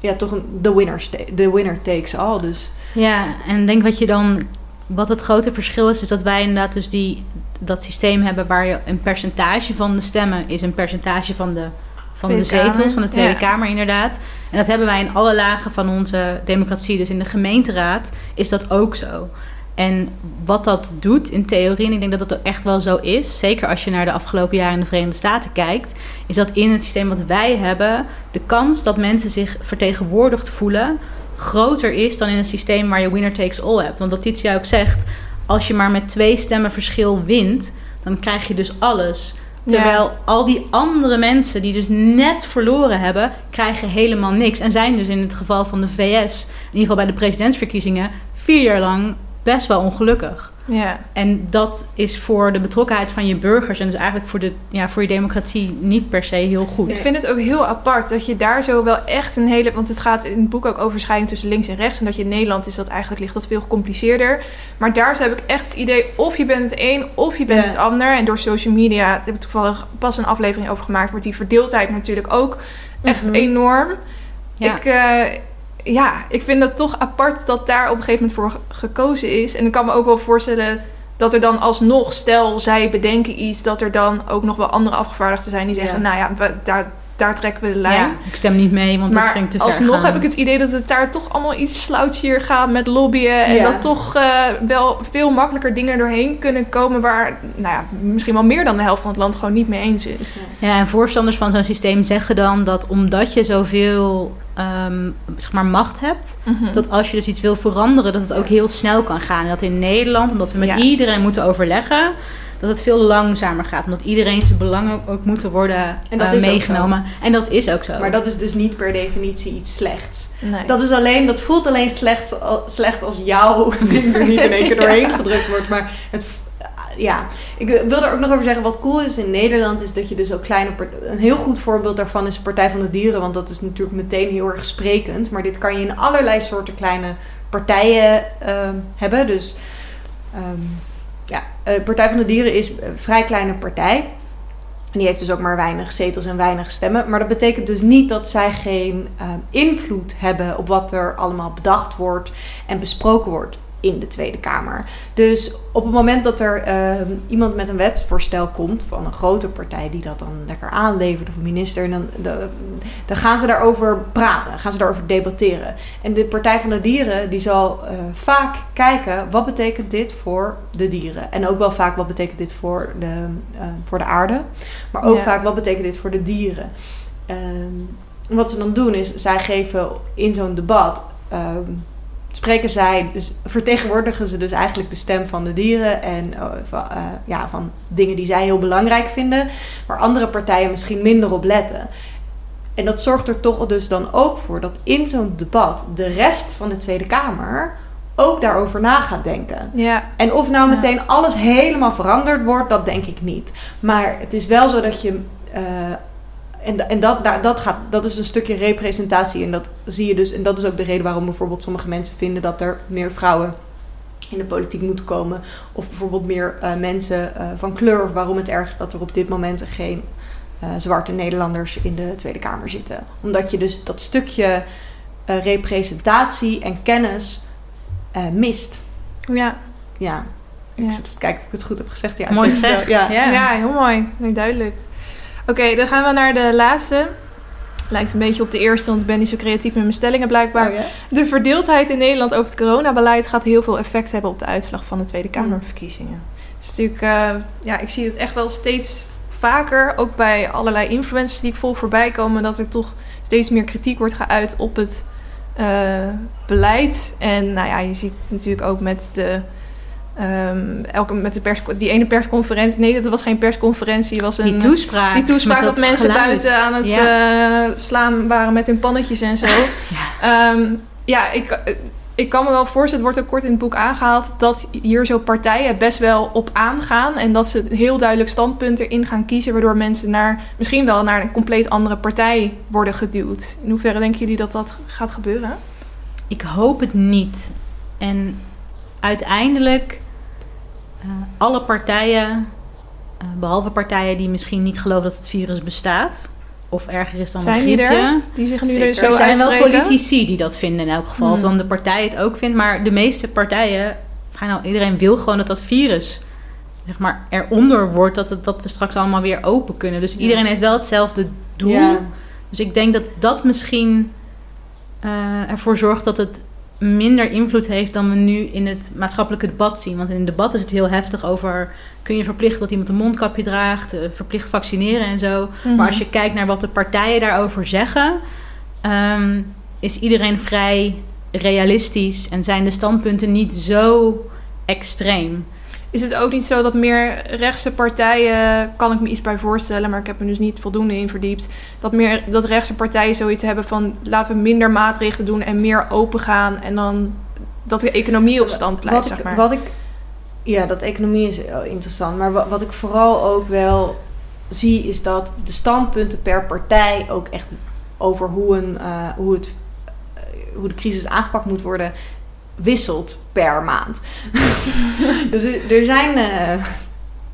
ja, toch een the winner, the winner takes all. Dus Ja, en denk wat je dan, wat het grote verschil is, is dat wij inderdaad dus die, dat systeem hebben waar je een percentage van de stemmen is een percentage van de, van de Kamer, zetels, van de Tweede ja. Kamer inderdaad. En dat hebben wij in alle lagen van onze democratie. Dus in de gemeenteraad is dat ook zo. En wat dat doet in theorie, en ik denk dat dat ook echt wel zo is, zeker als je naar de afgelopen jaren in de Verenigde Staten kijkt, is dat in het systeem wat wij hebben, de kans dat mensen zich vertegenwoordigd voelen groter is dan in een systeem waar je winner takes all hebt. Want wat Titia ook zegt, als je maar met twee stemmen verschil wint, dan krijg je dus alles. Terwijl al die andere mensen die dus net verloren hebben, krijgen helemaal niks. En zijn dus in het geval van de VS, in ieder geval bij de presidentsverkiezingen, vier jaar lang best wel ongelukkig. Ja. En dat is voor de betrokkenheid van je burgers en dus eigenlijk voor, de, ja, voor je democratie niet per se heel goed. Ik vind het ook heel apart dat je daar zo wel echt een hele. Want het gaat in het boek ook over scheiding tussen links en rechts. En dat je in Nederland is dat eigenlijk ligt dat veel gecompliceerder. Maar daar zo heb ik echt het idee: of je bent het een of je bent Ja. het ander. En door social media daar heb ik toevallig pas een aflevering over gemaakt. Wordt die verdeeldheid natuurlijk ook echt Mhm. enorm. Ja. Ik, eh, ja, ik vind het toch apart dat daar op een gegeven moment voor ge- gekozen is. En ik kan me ook wel voorstellen dat er dan alsnog, stel zij bedenken iets, dat er dan ook nog wel andere afgevaardigden zijn die zeggen: Ja. Nou ja, we- daar, daar trekken we de lijn. Ja, ik stem niet mee, want dat vind ik te ver alsnog gaan. heb ik het idee dat het daar toch allemaal iets slouchier gaat met lobbyen. En Ja. dat toch eh, wel veel makkelijker dingen doorheen kunnen komen waar nou ja, misschien wel meer dan de helft van het land gewoon niet mee eens is. Ja, en voorstanders van zo'n systeem zeggen dan dat omdat je zoveel ehm, zeg maar macht hebt, Mhm. dat als je dus iets wil veranderen, dat het ook heel snel kan gaan. En dat in Nederland, omdat we met Ja. iedereen moeten overleggen, dat het veel langzamer gaat. Omdat iedereen zijn belangen ook moeten worden En dat eh, is meegenomen. En dat is ook zo. Maar dat is dus niet per definitie iets slechts. Nee. Dat, is alleen, dat voelt alleen slecht, slecht als jouw ding er niet in één keer doorheen gedrukt wordt. Maar het, ja, ik wil er ook nog over zeggen. Wat cool is in Nederland is dat je dus ook kleine... Een heel goed voorbeeld daarvan is de Partij van de Dieren. Want dat is natuurlijk meteen heel erg sprekend. Maar dit kan je in allerlei soorten kleine partijen ehm, hebben. Dus ehm, ja, eh, Partij van de Dieren is een vrij kleine partij. En die heeft dus ook maar weinig zetels en weinig stemmen. Maar dat betekent dus niet dat zij geen eh, invloed hebben op wat er allemaal bedacht wordt en besproken wordt in de Tweede Kamer. Dus op het moment dat er eh, iemand met een wetsvoorstel komt van een grote partij die dat dan lekker aanlevert of een minister, en dan, de- dan gaan ze daarover praten, gaan ze daarover debatteren. En de Partij van de Dieren die zal eh, vaak kijken wat betekent dit voor de dieren. En ook wel vaak wat betekent dit voor de, eh, voor de aarde. Maar ook Ja. vaak wat betekent dit voor de dieren. Ehm, wat ze dan doen is, zij geven in zo'n debat, ehm, spreken zij, dus vertegenwoordigen ze dus eigenlijk de stem van de dieren en eh, van, eh, ja, van dingen die zij heel belangrijk vinden, waar andere partijen misschien minder op letten. En dat zorgt er toch dus dan ook voor dat in zo'n debat de rest van de Tweede Kamer ook daarover na gaat denken. Ja, En of nou meteen alles helemaal veranderd wordt, dat denk ik niet. Maar het is wel zo dat je. eh, en en dat, daar- dat, gaat, dat is een stukje representatie. En dat zie je dus. En dat is ook de reden waarom bijvoorbeeld sommige mensen vinden dat er meer vrouwen in de politiek moeten komen. Of bijvoorbeeld meer eh, mensen eh, van kleur. Of waarom het erg is dat er op dit moment geen eh, zwarte Nederlanders in de Tweede Kamer zitten. Omdat je dus dat stukje eh, representatie en kennis eh, mist. ja. Ja. Ja. Ik zit even te kijken of ik het goed heb gezegd. Ja, Mooi gezegd. wel. Ja. Ja, heel mooi. Nee, duidelijk. Oké, dan gaan we naar de laatste. Lijkt een beetje op de eerste, want ik ben niet zo creatief met mijn stellingen blijkbaar. Oh? De verdeeldheid in Nederland over het coronabeleid gaat heel veel effect hebben op de uitslag van de Tweede Kamerverkiezingen. Dus natuurlijk, eh, ja, ik zie het echt wel steeds vaker, ook bij allerlei influencers die ik volg voorbij komen, dat er toch steeds meer kritiek wordt geuit op het eh, beleid. En nou ja, je ziet het natuurlijk ook met de. Ehm, elke, met de pers, die ene persconferentie. Nee, dat was geen persconferentie. Was een, die toespraak. die toespraak dat dat mensen geluid. buiten aan het Ja. eh, slaan waren met hun pannetjes en zo. Ja. Ehm, ja, ik, ik kan me wel voorstellen, het wordt ook kort in het boek aangehaald, dat hier zo partijen best wel op aangaan. En dat ze heel duidelijk standpunten in gaan kiezen, waardoor mensen naar, misschien wel naar een compleet andere partij worden geduwd. In hoeverre denken jullie dat dat gaat gebeuren? Ik hoop het niet. En uiteindelijk, alle partijen, eh, behalve partijen die misschien niet geloven dat het virus bestaat, of erger is dan Zijn een die griepje. er? Die zich nu Zeker. er zo er zijn wel politici die dat vinden in elk geval. Of Hmm. dan de partij het ook vindt. Maar de meeste partijen, vrijwel iedereen wil gewoon dat dat virus zeg maar, eronder wordt. Dat, het, dat we straks allemaal weer open kunnen. Dus Ja. iedereen heeft wel hetzelfde doel. Ja. Dus ik denk dat dat misschien eh, ervoor zorgt dat het minder invloed heeft dan we nu in het maatschappelijke debat zien. Want in het debat is het heel heftig over... kun je verplichten dat iemand een mondkapje draagt... eh, verplicht vaccineren en zo. Mhm. Maar als je kijkt naar wat de partijen daarover zeggen... ehm, is iedereen vrij realistisch... en zijn de standpunten niet zo extreem. Is het ook niet zo dat meer rechtse partijen, kan ik me iets bij voorstellen, maar ik heb me dus niet voldoende in verdiept, dat meer dat rechtse partijen zoiets hebben van laten we minder maatregelen doen en meer open gaan en dan dat de economie op stand blijft, wat, zeg ik, maar. wat ik Ja, dat economie is interessant. Maar wa- wat ik vooral ook wel zie, is dat de standpunten per partij ook echt over hoe, een, eh, hoe, het, eh, hoe de crisis aangepakt moet worden, wisselt per maand. dus er, zijn eh,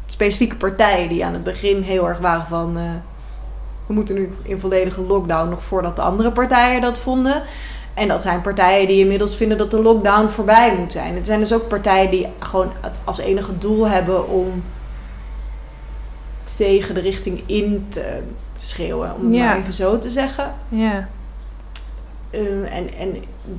specifieke partijen die aan het begin heel erg waren van. eh, we moeten nu in volledige lockdown nog voordat de andere partijen dat vonden. En dat zijn partijen die inmiddels vinden dat de lockdown voorbij moet zijn. Het zijn dus ook partijen die gewoon het als enige doel hebben om tegen de richting in te schreeuwen. Om het Ja. maar even zo te zeggen. Ja. Um, en, en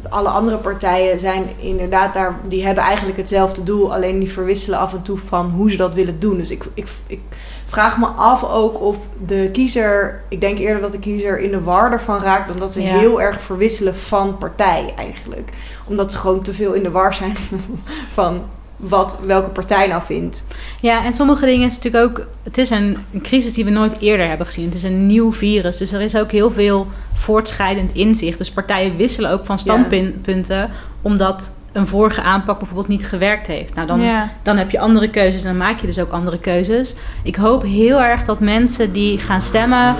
alle andere partijen zijn inderdaad daar, die hebben eigenlijk hetzelfde doel, alleen die verwisselen af en toe van hoe ze dat willen doen. Dus ik, ik, ik vraag me af ook of de kiezer, ik denk eerder dat de kiezer in de war ervan raakt dan dat ze Ja. heel erg verwisselen van partij eigenlijk. Omdat ze gewoon te veel in de war zijn van wat welke partij nou vindt. Ja, en sommige dingen is natuurlijk ook... Het is een, een crisis die we nooit eerder hebben gezien. Het is een nieuw virus. Dus er is ook heel veel voortschrijdend inzicht. Dus partijen wisselen ook van standpunten... omdat een vorige aanpak bijvoorbeeld niet gewerkt heeft. Nou, dan, ja. dan heb je andere keuzes en dan maak je dus ook andere keuzes. Ik hoop heel erg dat mensen die gaan stemmen...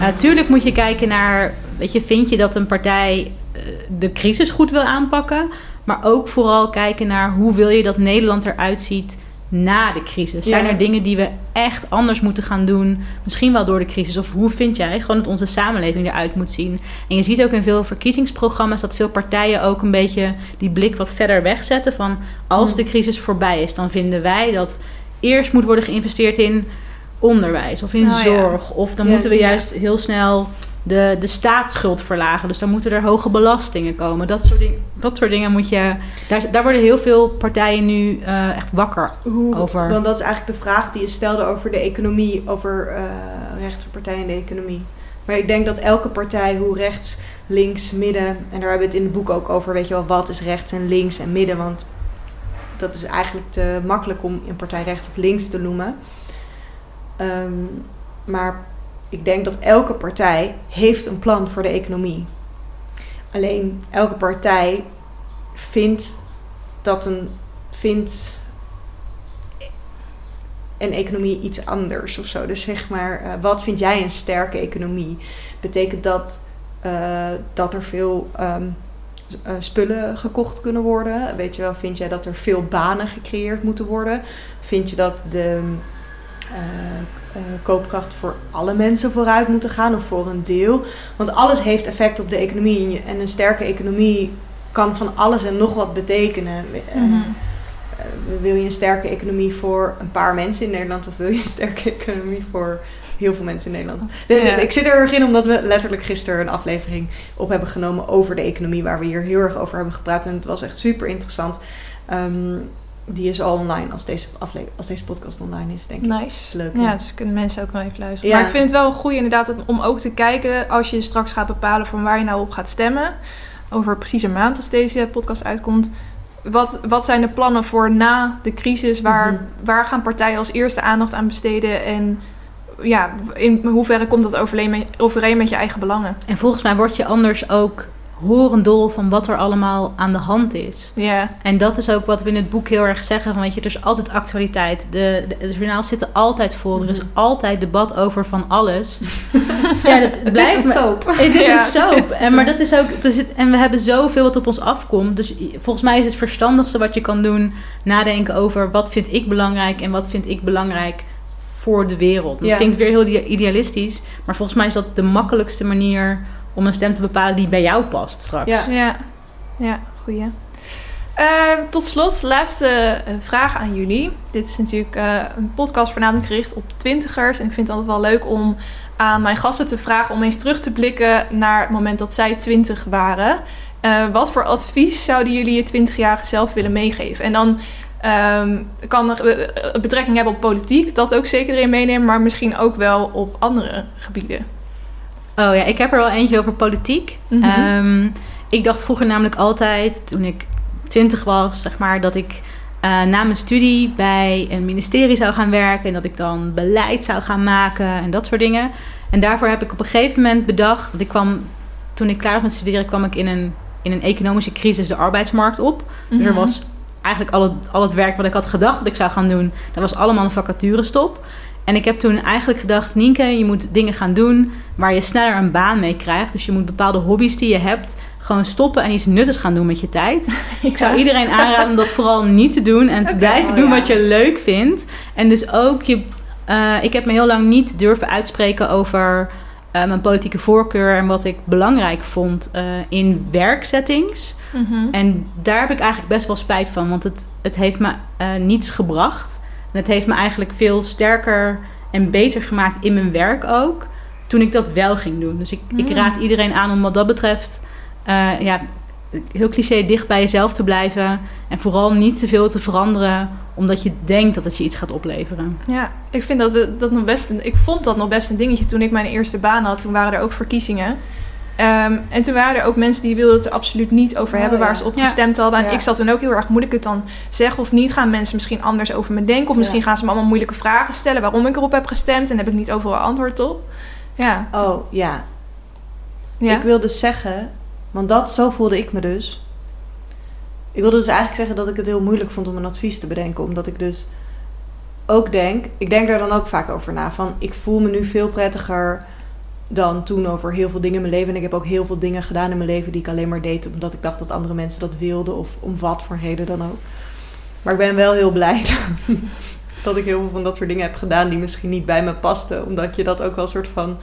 Natuurlijk moet je kijken naar... Weet je, vind je dat een partij eh, de crisis goed wil aanpakken... Maar ook vooral kijken naar hoe wil je dat Nederland eruit ziet na de crisis. Zijn Ja. er dingen die we echt anders moeten gaan doen? Misschien wel door de crisis. Of hoe vind jij gewoon dat onze samenleving eruit moet zien? En je ziet ook in veel verkiezingsprogramma's dat veel partijen ook een beetje die blik wat verder wegzetten. Van als Mm. de crisis voorbij is, dan vinden wij dat eerst moet worden geïnvesteerd in onderwijs of in ja. zorg. Of dan Ja, moeten we juist heel snel de, de staatsschuld verlagen. Dus dan moeten er hoge belastingen komen. Dat soort, ding, dat soort dingen moet je. Daar, daar worden heel veel partijen nu eh, echt wakker. Hoe, Over- Want dat is eigenlijk de vraag die je stelde over de economie, over eh rechtse partijen in de economie. Maar ik denk dat elke partij, hoe rechts, links, midden, en daar hebben we het in het boek ook over, weet je wel, wat is rechts en links en midden, want dat is eigenlijk te makkelijk om een partij rechts of links te noemen. Ehm, maar ik denk dat elke partij heeft een plan voor de economie. Alleen elke partij vindt dat een vindt een economie iets anders of zo. Dus zeg maar, eh, wat vind jij een sterke economie? Betekent dat eh, dat er veel ehm, eh, spullen gekocht kunnen worden? Weet je wel, vind jij dat er veel banen gecreëerd moeten worden? Vind je dat de koopkracht voor alle mensen vooruit moeten gaan of voor een deel? Want alles heeft effect op de economie. En een sterke economie kan van alles en nog wat betekenen. Eh, Mhm. eh, wil je een sterke economie voor een paar mensen in Nederland of wil je een sterke economie voor heel veel mensen in Nederland? Ja. Ik zit er erg in omdat we letterlijk gisteren een aflevering op hebben genomen over de economie, waar we hier heel erg over hebben gepraat. En het was echt super interessant. Ehm, die is al online als deze, afle- als deze podcast online is, denk ik. Nice. Leuk, Ja, ja. dus kunnen mensen ook wel even luisteren. Ja. Maar ik vind het wel goed inderdaad om ook te kijken als je straks gaat bepalen van waar je nou op gaat stemmen. Over precies een maand als deze podcast uitkomt. Wat, wat zijn de plannen voor na de crisis? Waar, Mhm. waar gaan partijen als eerste aandacht aan besteden? En ja, in hoeverre komt dat overeen met, overeen met je eigen belangen? En volgens mij word je anders ook horendol van wat er allemaal aan de hand is. Ja, En dat is ook wat we in het boek heel erg zeggen. Van, weet je, er is altijd actualiteit. De, de, de journaals zitten altijd vol. Er is Mhm. altijd debat over van alles. ja, dat Het is blijft een me- soap. Het is Ja, een soap. is- En, maar dat is ook, er zit, en we hebben zoveel wat op ons afkomt. Dus volgens mij is het verstandigste wat je kan doen... nadenken over wat vind ik belangrijk... en wat vind ik belangrijk voor de wereld. Dat Ja. klinkt weer heel ide- idealistisch... maar volgens mij is dat de makkelijkste manier... om een stem te bepalen die bij jou past straks. Ja. ja, ja goeie. Eh, tot slot, laatste eh, vraag aan jullie. Dit is natuurlijk eh, een podcast voornamelijk gericht op twintigers. En ik vind het altijd wel leuk om aan mijn gasten te vragen om eens terug te blikken naar het moment dat zij twintig waren. Eh, wat voor advies zouden jullie je twintigjarige zelf willen meegeven? En dan ehm, kan er betrekking hebben op politiek, dat ook zeker erin meenemen, maar misschien ook wel op andere gebieden. Oh ja, ik heb er wel eentje over politiek. Mhm. Ehm, ik dacht vroeger namelijk altijd, toen ik twintig was, zeg maar, dat ik eh, na mijn studie bij een ministerie zou gaan werken en dat ik dan beleid zou gaan maken en dat soort dingen. En daarvoor heb ik op een gegeven moment bedacht, want ik kwam, toen ik klaar was met studeren, kwam ik in een, in een economische crisis de arbeidsmarkt op. Dus er Mhm. was eigenlijk al het, al het werk wat ik had gedacht dat ik zou gaan doen, dat was allemaal een vacaturestop. En ik heb toen eigenlijk gedacht, Nienke, je moet dingen gaan doen waar je sneller een baan mee krijgt. Dus je moet bepaalde hobby's die je hebt gewoon stoppen en iets nuttigs gaan doen met je tijd. Ik zou iedereen aanraden om dat vooral niet te doen en te blijven oh doen ja. wat je leuk vindt. En dus ook je. eh, ik heb me heel lang niet durven uitspreken over eh, mijn politieke voorkeur en wat ik belangrijk vond eh, in werksettings. Mhm. En daar heb ik eigenlijk best wel spijt van, want het, het heeft me niets gebracht. En het heeft me eigenlijk veel sterker en beter gemaakt in mijn werk ook, toen ik dat wel ging doen. Dus ik, ik Mm. raad iedereen aan om wat dat betreft, eh, ja, heel cliché, dicht bij jezelf te blijven. En vooral niet te veel te veranderen, omdat je denkt dat het je iets gaat opleveren. Ja, ik vind dat we dat nog best. Een, ik vond dat nog best een dingetje toen ik mijn eerste baan had. Toen waren er ook verkiezingen. Ehm, en toen waren er ook mensen die wilden het er absoluut niet over Oh, hebben waar ja. ze op Ja. gestemd hadden. En Ja. ik zat toen ook heel erg, moet ik het dan zeggen of niet? Gaan mensen misschien anders over me denken? Of misschien gaan ze me allemaal moeilijke vragen stellen waarom ik erop heb gestemd en heb ik niet overal antwoord op? Ja, Oh, ja. ja. Ik wil dus zeggen, want dat, zo voelde ik me dus. Ik wilde dus eigenlijk zeggen dat ik het heel moeilijk vond om een advies te bedenken. Omdat ik dus ook denk, ik denk daar dan ook vaak over na. Van ik voel me nu veel prettiger dan toen over heel veel dingen in mijn leven. En ik heb ook heel veel dingen gedaan in mijn leven die ik alleen maar deed omdat ik dacht dat andere mensen dat wilden. Of om wat voor reden dan ook. Maar ik ben wel heel blij dat ik heel veel van dat soort dingen heb gedaan die misschien niet bij me pasten. Omdat je dat ook wel een soort van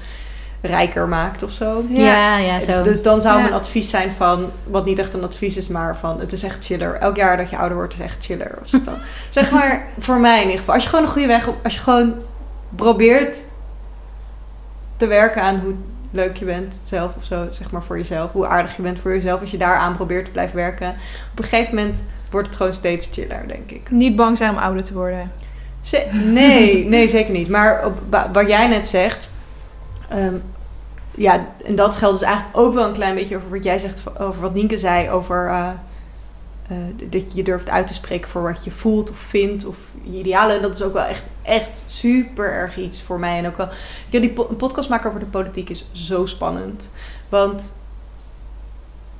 rijker maakt of zo. Ja, ja, Dus- zo. Dus dan zou Ja. mijn advies zijn van, wat niet echt een advies is, maar van het is echt chiller. Elk jaar dat je ouder wordt is echt chiller. Of zo. zeg maar, voor mij in ieder geval. Als je gewoon een goede weg op, als je gewoon probeert te werken aan hoe leuk je bent zelf of zo, zeg maar voor jezelf. Hoe aardig je bent voor jezelf. Als je daaraan probeert te blijven werken. Op een gegeven moment wordt het gewoon steeds chiller, denk ik. Niet bang zijn om ouder te worden. Nee, nee, zeker niet. Maar op, wa- wat jij net zegt. ehm, ja, en dat geldt dus eigenlijk ook wel een klein beetje over wat jij zegt. Over wat Nienke zei. Over eh, eh, dat je je durft uit te spreken voor wat je voelt of vindt. Of je idealen. En dat is ook wel echt, echt super erg iets voor mij. En ook wel. Ja, die po- podcast maken over de politiek is zo spannend. Want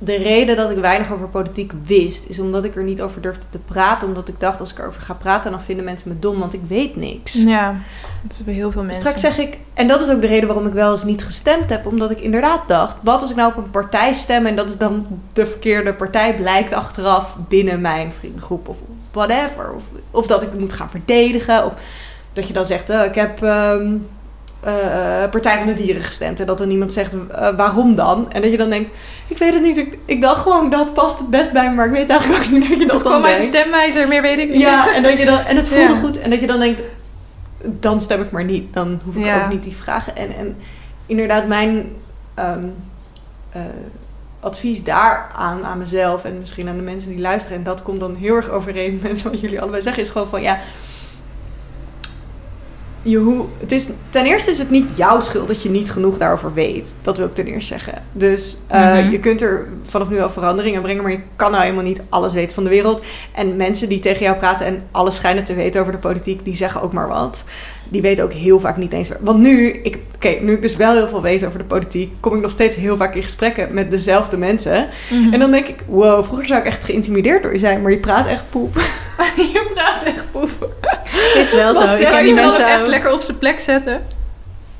de reden dat ik weinig over politiek wist, is omdat ik er niet over durfde te praten. Omdat ik dacht, als ik erover ga praten, dan vinden mensen me dom, want ik weet niks. Ja, dat hebben heel veel mensen. Straks zeg ik, en dat is ook de reden waarom ik wel eens niet gestemd heb, omdat ik inderdaad dacht, wat als ik nou op een partij stem en dat is dan de verkeerde partij, blijkt achteraf binnen mijn vriendengroep of whatever. Of, of dat ik het moet gaan verdedigen, of dat je dan zegt, eh, ik heb ehm, eh, Partij van de Dieren gestemd en dat dan iemand zegt, eh, waarom dan? En dat je dan denkt, ik weet het niet, ik, ik dacht gewoon, dat past het best bij me, maar ik weet eigenlijk ook niet dat je dat dan kwam uit de stemwijzer, meer weet ik niet. Ja, en, dat je dan, en het voelde Ja. goed. En dat je dan denkt, dan stem ik maar niet. Dan hoef ik Ja. ook niet die vragen. En, en inderdaad, mijn eh, advies daar aan, aan mezelf en misschien aan de mensen die luisteren. En dat komt dan heel erg overeen met wat jullie allebei zeggen. Is gewoon van, ja... Je hoe, het is, ten eerste is het niet jouw schuld dat je niet genoeg daarover weet. Dat wil ik ten eerste zeggen. Dus eh, Mhm. je kunt er vanaf nu wel veranderingen brengen, maar je kan nou helemaal niet alles weten van de wereld. En mensen die tegen jou praten en alles schijnen te weten over de politiek, die zeggen ook maar wat. Die weten ook heel vaak niet eens. Want nu, ik, oké, nu ik dus wel heel veel weet over de politiek, kom ik nog steeds heel vaak in gesprekken met dezelfde mensen. Mhm. En dan denk ik, wow, vroeger zou ik echt geïntimideerd door je zijn, maar je praat echt poep. je praat echt poef. is wel zo. Zeg Kan je die ze mensen echt lekker op zijn plek zetten?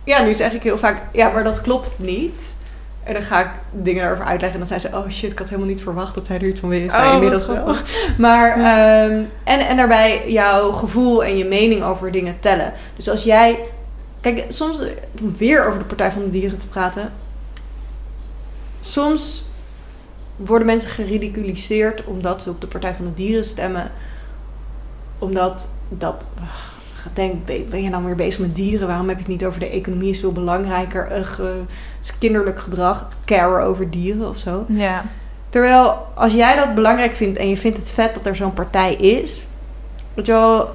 Ja, nu zeg ik heel vaak, ja, maar dat klopt niet. En dan ga ik dingen daarover uitleggen. En dan zijn ze, oh shit, ik had helemaal niet verwacht dat zij er iets van wist. Oh, Nou, wat inmiddels wel. Maar, ehm, en, en daarbij jouw gevoel en je mening over dingen tellen. Dus als jij, kijk, soms, om weer over de Partij van de Dieren te praten. Soms worden mensen geridiculiseerd omdat ze op de Partij van de Dieren stemmen. Omdat dat, denk, ben je nou weer bezig met dieren? Waarom heb je het niet over de economie? Is veel belangrijker. Ugh, eh, is kinderlijk gedrag. Care over dieren of zo. Ja. Terwijl als jij dat belangrijk vindt en je vindt het vet dat er zo'n partij is, weet je wel,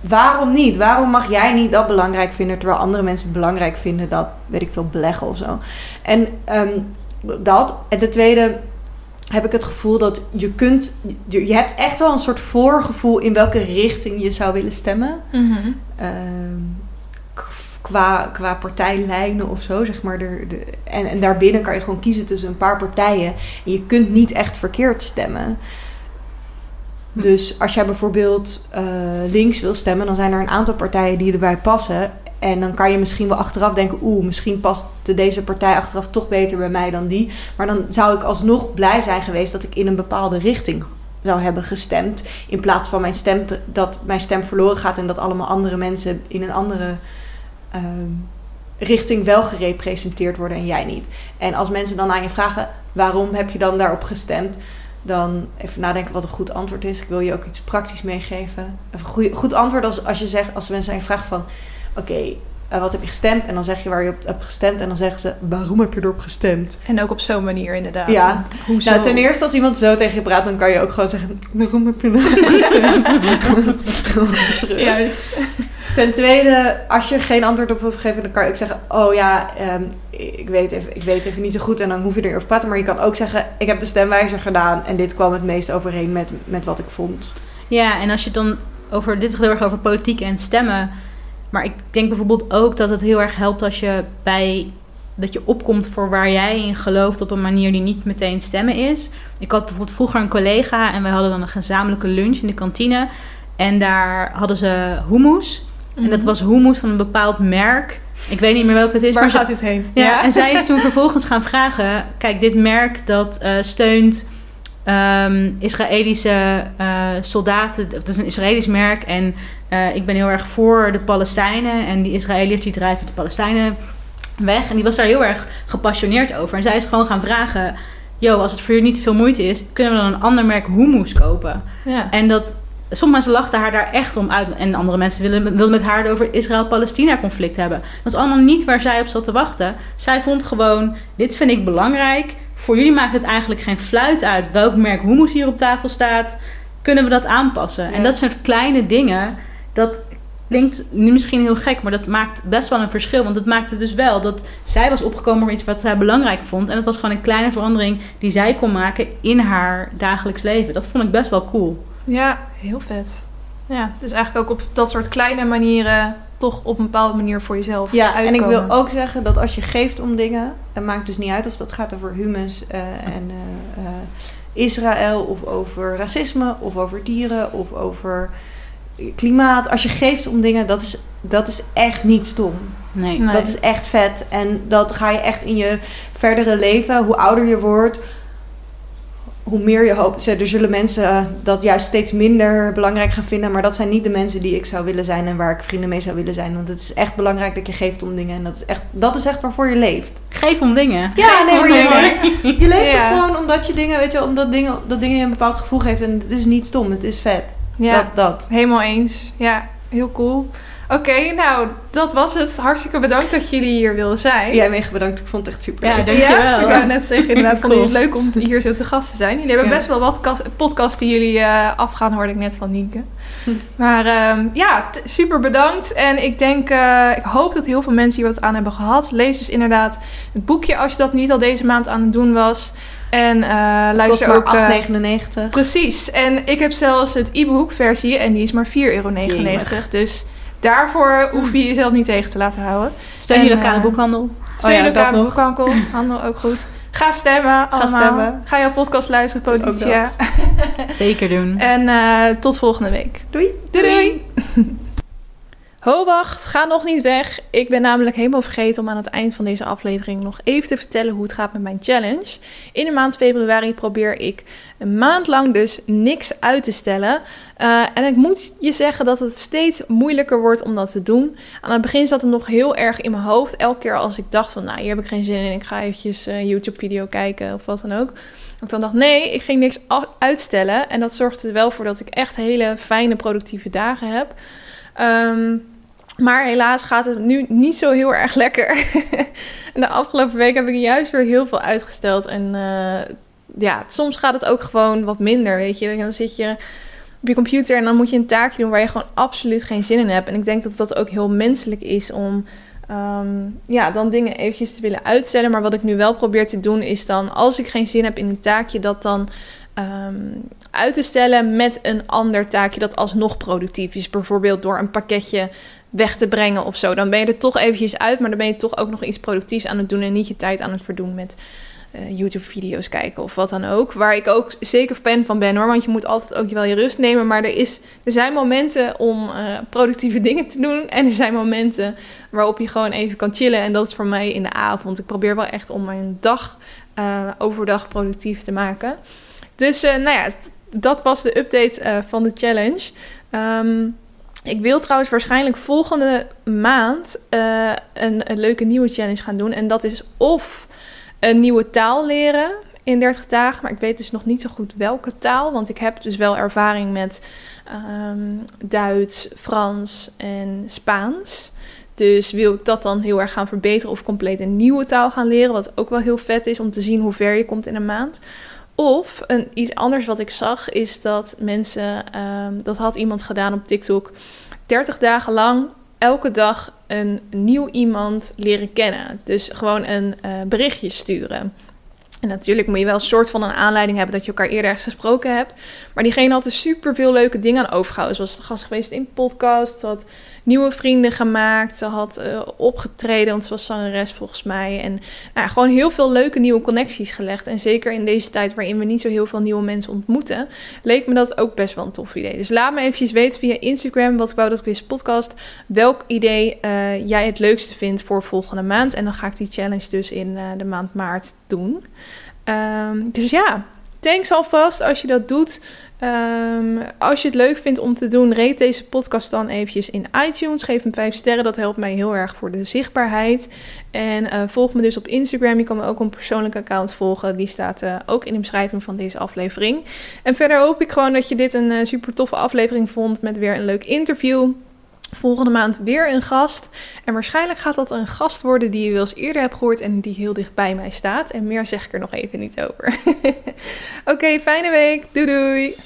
waarom niet? Waarom mag jij niet dat belangrijk vinden terwijl andere mensen het belangrijk vinden dat, weet ik veel, beleggen of zo? En ehm, dat. En ten tweede heb ik het gevoel dat je kunt, je hebt echt wel een soort voorgevoel in welke richting je zou willen stemmen. Mhm. Ehm, qua, qua partijlijnen of zo, zeg maar. De, de, en, en daarbinnen kan je gewoon kiezen tussen een paar partijen. En je kunt niet echt verkeerd stemmen. Hm. Dus als jij bijvoorbeeld eh, links wil stemmen, dan zijn er een aantal partijen die erbij passen. En dan kan je misschien wel achteraf denken, oeh, misschien past de- deze partij achteraf toch beter bij mij dan die. Maar dan zou ik alsnog blij zijn geweest dat ik in een bepaalde richting zou hebben gestemd. In plaats van mijn stem te- dat mijn stem verloren gaat en dat allemaal andere mensen in een andere ehm, richting wel gerepresenteerd worden en jij niet. En als mensen dan aan je vragen, waarom heb je dan daarop gestemd? Dan even nadenken wat een goed antwoord is. Ik wil je ook iets praktisch meegeven. Een goed antwoord als, als je zegt, als mensen aan je vragen van, oké, eh, wat heb je gestemd? En dan zeg je waar je op hebt gestemd. En dan zeggen ze, waarom heb je erop gestemd? En ook op zo'n manier inderdaad. Ja. Hoezo? Nou, ten eerste als iemand zo tegen je praat, dan kan je ook gewoon zeggen, waarom heb je erop gestemd? Juist. Ten tweede, als je geen antwoord op wilt geven, dan kan je ook zeggen: Oh ja, ehm, ik, weet even, ik weet even niet zo goed. En dan hoef je er niet over te praten. Maar je kan ook zeggen: Ik heb de stemwijzer gedaan en dit kwam het meest overeen met, met wat ik vond. Ja, en als je het dan over dit heel erg over politiek en stemmen. Maar ik denk bijvoorbeeld ook dat het heel erg helpt als je bij dat je opkomt voor waar jij in gelooft op een manier die niet meteen stemmen is. Ik had bijvoorbeeld vroeger een collega en wij hadden dan een gezamenlijke lunch in de kantine. En daar hadden ze hummus. En dat was hummus van een bepaald merk. Ik weet niet meer welke het is. Mhm. Waar maar ze- gaat dit heen? ja, en zij is toen vervolgens gaan vragen: kijk, dit merk dat eh, steunt ehm, Israëlische eh, soldaten. Dat is een Israëlisch merk. En eh, ik ben heel erg voor de Palestijnen. En die Israëliërs die drijven de Palestijnen weg. En die was daar heel erg gepassioneerd over. En zij is gewoon gaan vragen: Yo, als het voor jullie niet te veel moeite is, kunnen we dan een ander merk hummus kopen? Ja. En dat. Sommige mensen lachten haar daar echt om uit. En andere mensen willen, wilden met haar over Israël-Palestina conflict hebben. Dat is allemaal niet waar zij op zat te wachten. Zij vond gewoon, dit vind ik belangrijk. Voor jullie maakt het eigenlijk geen fluit uit welk merk hummus hier op tafel staat. Kunnen we dat aanpassen? Ja. En dat soort kleine dingen, dat klinkt nu misschien heel gek, maar dat maakt best wel een verschil. Want het maakte dus wel dat zij was opgekomen voor iets wat zij belangrijk vond. En het was gewoon een kleine verandering die zij kon maken in haar dagelijks leven. Dat vond ik best wel cool. ja, heel vet. Ja, dus eigenlijk ook op dat soort kleine manieren toch op een bepaalde manier voor jezelf Ja, en ik wil ook zeggen dat als je geeft om dingen, het maakt dus niet uit of dat gaat over humus eh, en eh, eh, Israël, of over racisme, of over dieren, of over klimaat. Als je geeft om dingen, dat is, dat is echt niet stom. Nee. Nee. Dat is echt vet. En dat ga je echt in je verdere leven, hoe ouder je wordt, hoe meer je hoopt. Er zullen mensen eh, dat juist steeds minder belangrijk gaan vinden. Maar dat zijn niet de mensen die ik zou willen zijn en waar ik vrienden mee zou willen zijn. Want het is echt belangrijk dat je geeft om dingen. En dat is echt, dat is echt waarvoor je leeft. Geef om dingen. Ja, Geef nee, maar je dingen. leeft, je leeft Ja. gewoon omdat je dingen, weet je, omdat dingen, dat dingen je een bepaald gevoel geven. En het is niet stom, het is vet. Ja, Dat, dat. helemaal eens. Ja, heel cool. Oké, nou, dat was het. Hartstikke bedankt dat jullie hier wilden zijn. Jij mega bedankt, ik vond het echt super. Ja, leuk. dankjewel. Ja, ik wou net zeggen, inderdaad, vond Cool. jullie het leuk om hier zo te gast te zijn. Jullie hebben Ja. best wel wat podcasts die jullie eh, afgaan, hoorde ik net van Nienke. Hm. Maar ehm, ja, super bedankt. En ik denk, eh, ik hoop dat heel veel mensen hier wat aan hebben gehad. Lees dus inderdaad het boekje als je dat niet al deze maand aan het doen was. En eh, Het kost luister maar ook... eh, 8,99. Precies. En ik heb zelfs het e-book versie en die is maar 4,99 euro. Dus daarvoor hoef je jezelf niet tegen te laten houden. Steun je lokale eh, boekhandel. Steun ja, je lokale boekhandel, handel ook goed. Ga stemmen allemaal. stemmen. Ga jouw podcast luisteren, Politicia. Zeker doen. En eh, tot volgende week. Doei. Doei doei! Ho, wacht, ga nog niet weg. Ik ben namelijk helemaal vergeten om aan het eind van deze aflevering nog even te vertellen hoe het gaat met mijn challenge. In de maand februari probeer ik een maand lang dus niks uit te stellen. Eh, en ik moet je zeggen dat het steeds moeilijker wordt om dat te doen. Aan het begin zat het nog heel erg in mijn hoofd. Elke keer als ik dacht van, nou, hier heb ik geen zin in. Ik ga eventjes een YouTube-video kijken of wat dan ook. Ik dan dacht, nee, ik ging niks uitstellen. En dat zorgde er wel voor dat ik echt hele fijne, productieve dagen heb. Ehm, maar helaas gaat het nu niet zo heel erg lekker. en de afgelopen week heb ik juist weer heel veel uitgesteld. En eh, ja, soms gaat het ook gewoon wat minder, weet je. Dan zit je op je computer en dan moet je een taakje doen waar je gewoon absoluut geen zin in hebt. En ik denk dat dat ook heel menselijk is om ehm, ja, dan dingen eventjes te willen uitstellen. Maar wat ik nu wel probeer te doen is dan, als ik geen zin heb in een taakje, dat dan ehm, uit te stellen met een ander taakje dat alsnog productief is. Bijvoorbeeld door een pakketje weg te brengen of zo. Dan ben je er toch eventjes uit, maar dan ben je toch ook nog iets productiefs aan het doen en niet je tijd aan het verdoen met eh, YouTube-video's kijken of wat dan ook. Waar ik ook zeker fan van ben hoor. Want je moet altijd ook wel je rust nemen. Maar er, is, er zijn momenten om uh, productieve dingen te doen. En er zijn momenten waarop je gewoon even kan chillen. En dat is voor mij in de avond. Ik probeer wel echt om mijn dag uh, overdag productief te maken. Dus nou ja, dat was de update van de challenge. Um, ik wil trouwens waarschijnlijk volgende maand een, een leuke nieuwe challenge gaan doen. En dat is of een nieuwe taal leren in 30 dagen. Maar ik weet dus nog niet zo goed welke taal. Want ik heb dus wel ervaring met um, Duits, Frans en Spaans. Dus wil ik dat dan heel erg gaan verbeteren of compleet een nieuwe taal gaan leren. Wat ook wel heel vet is om te zien hoe ver je komt in een maand. Of een, iets anders wat ik zag is dat mensen, um, dat had iemand gedaan op TikTok, 30 dagen lang elke dag een nieuw iemand leren kennen. Dus gewoon een uh, berichtje sturen. En natuurlijk moet je wel een soort van een aanleiding hebben dat je elkaar eerder eens gesproken hebt. Maar diegene had er super veel leuke dingen aan overgehouden. Ze was gast geweest in podcast. Ze had nieuwe vrienden gemaakt. Ze had uh, opgetreden, want ze was zangeres volgens mij. En nou gewoon heel veel leuke nieuwe connecties gelegd. En zeker in deze tijd waarin we niet zo heel veel nieuwe mensen ontmoeten, leek me dat ook best wel een tof idee. Dus laat me eventjes weten via Instagram, wat ik wou dat quiz podcast, welk idee uh, jij het leukste vindt voor volgende maand. En dan ga ik die challenge dus in uh, de maand maart doen. Um, dus ja, thanks alvast als je dat doet. Um, als je het leuk vindt om te doen, rate deze podcast dan eventjes in iTunes. Geef hem 5 sterren, dat helpt mij heel erg voor de zichtbaarheid. En uh, volg me dus op Instagram. Je kan me ook een persoonlijk account volgen. Die staat uh, ook in de beschrijving van deze aflevering. En verder hoop ik gewoon dat je dit een uh, super toffe aflevering vond met weer een leuk interview. Volgende maand weer een gast. En waarschijnlijk gaat dat een gast worden die je wel eens eerder hebt gehoord en die heel dicht bij mij staat. En meer zeg ik er nog even niet over. Oké, fijne week. Doei doei.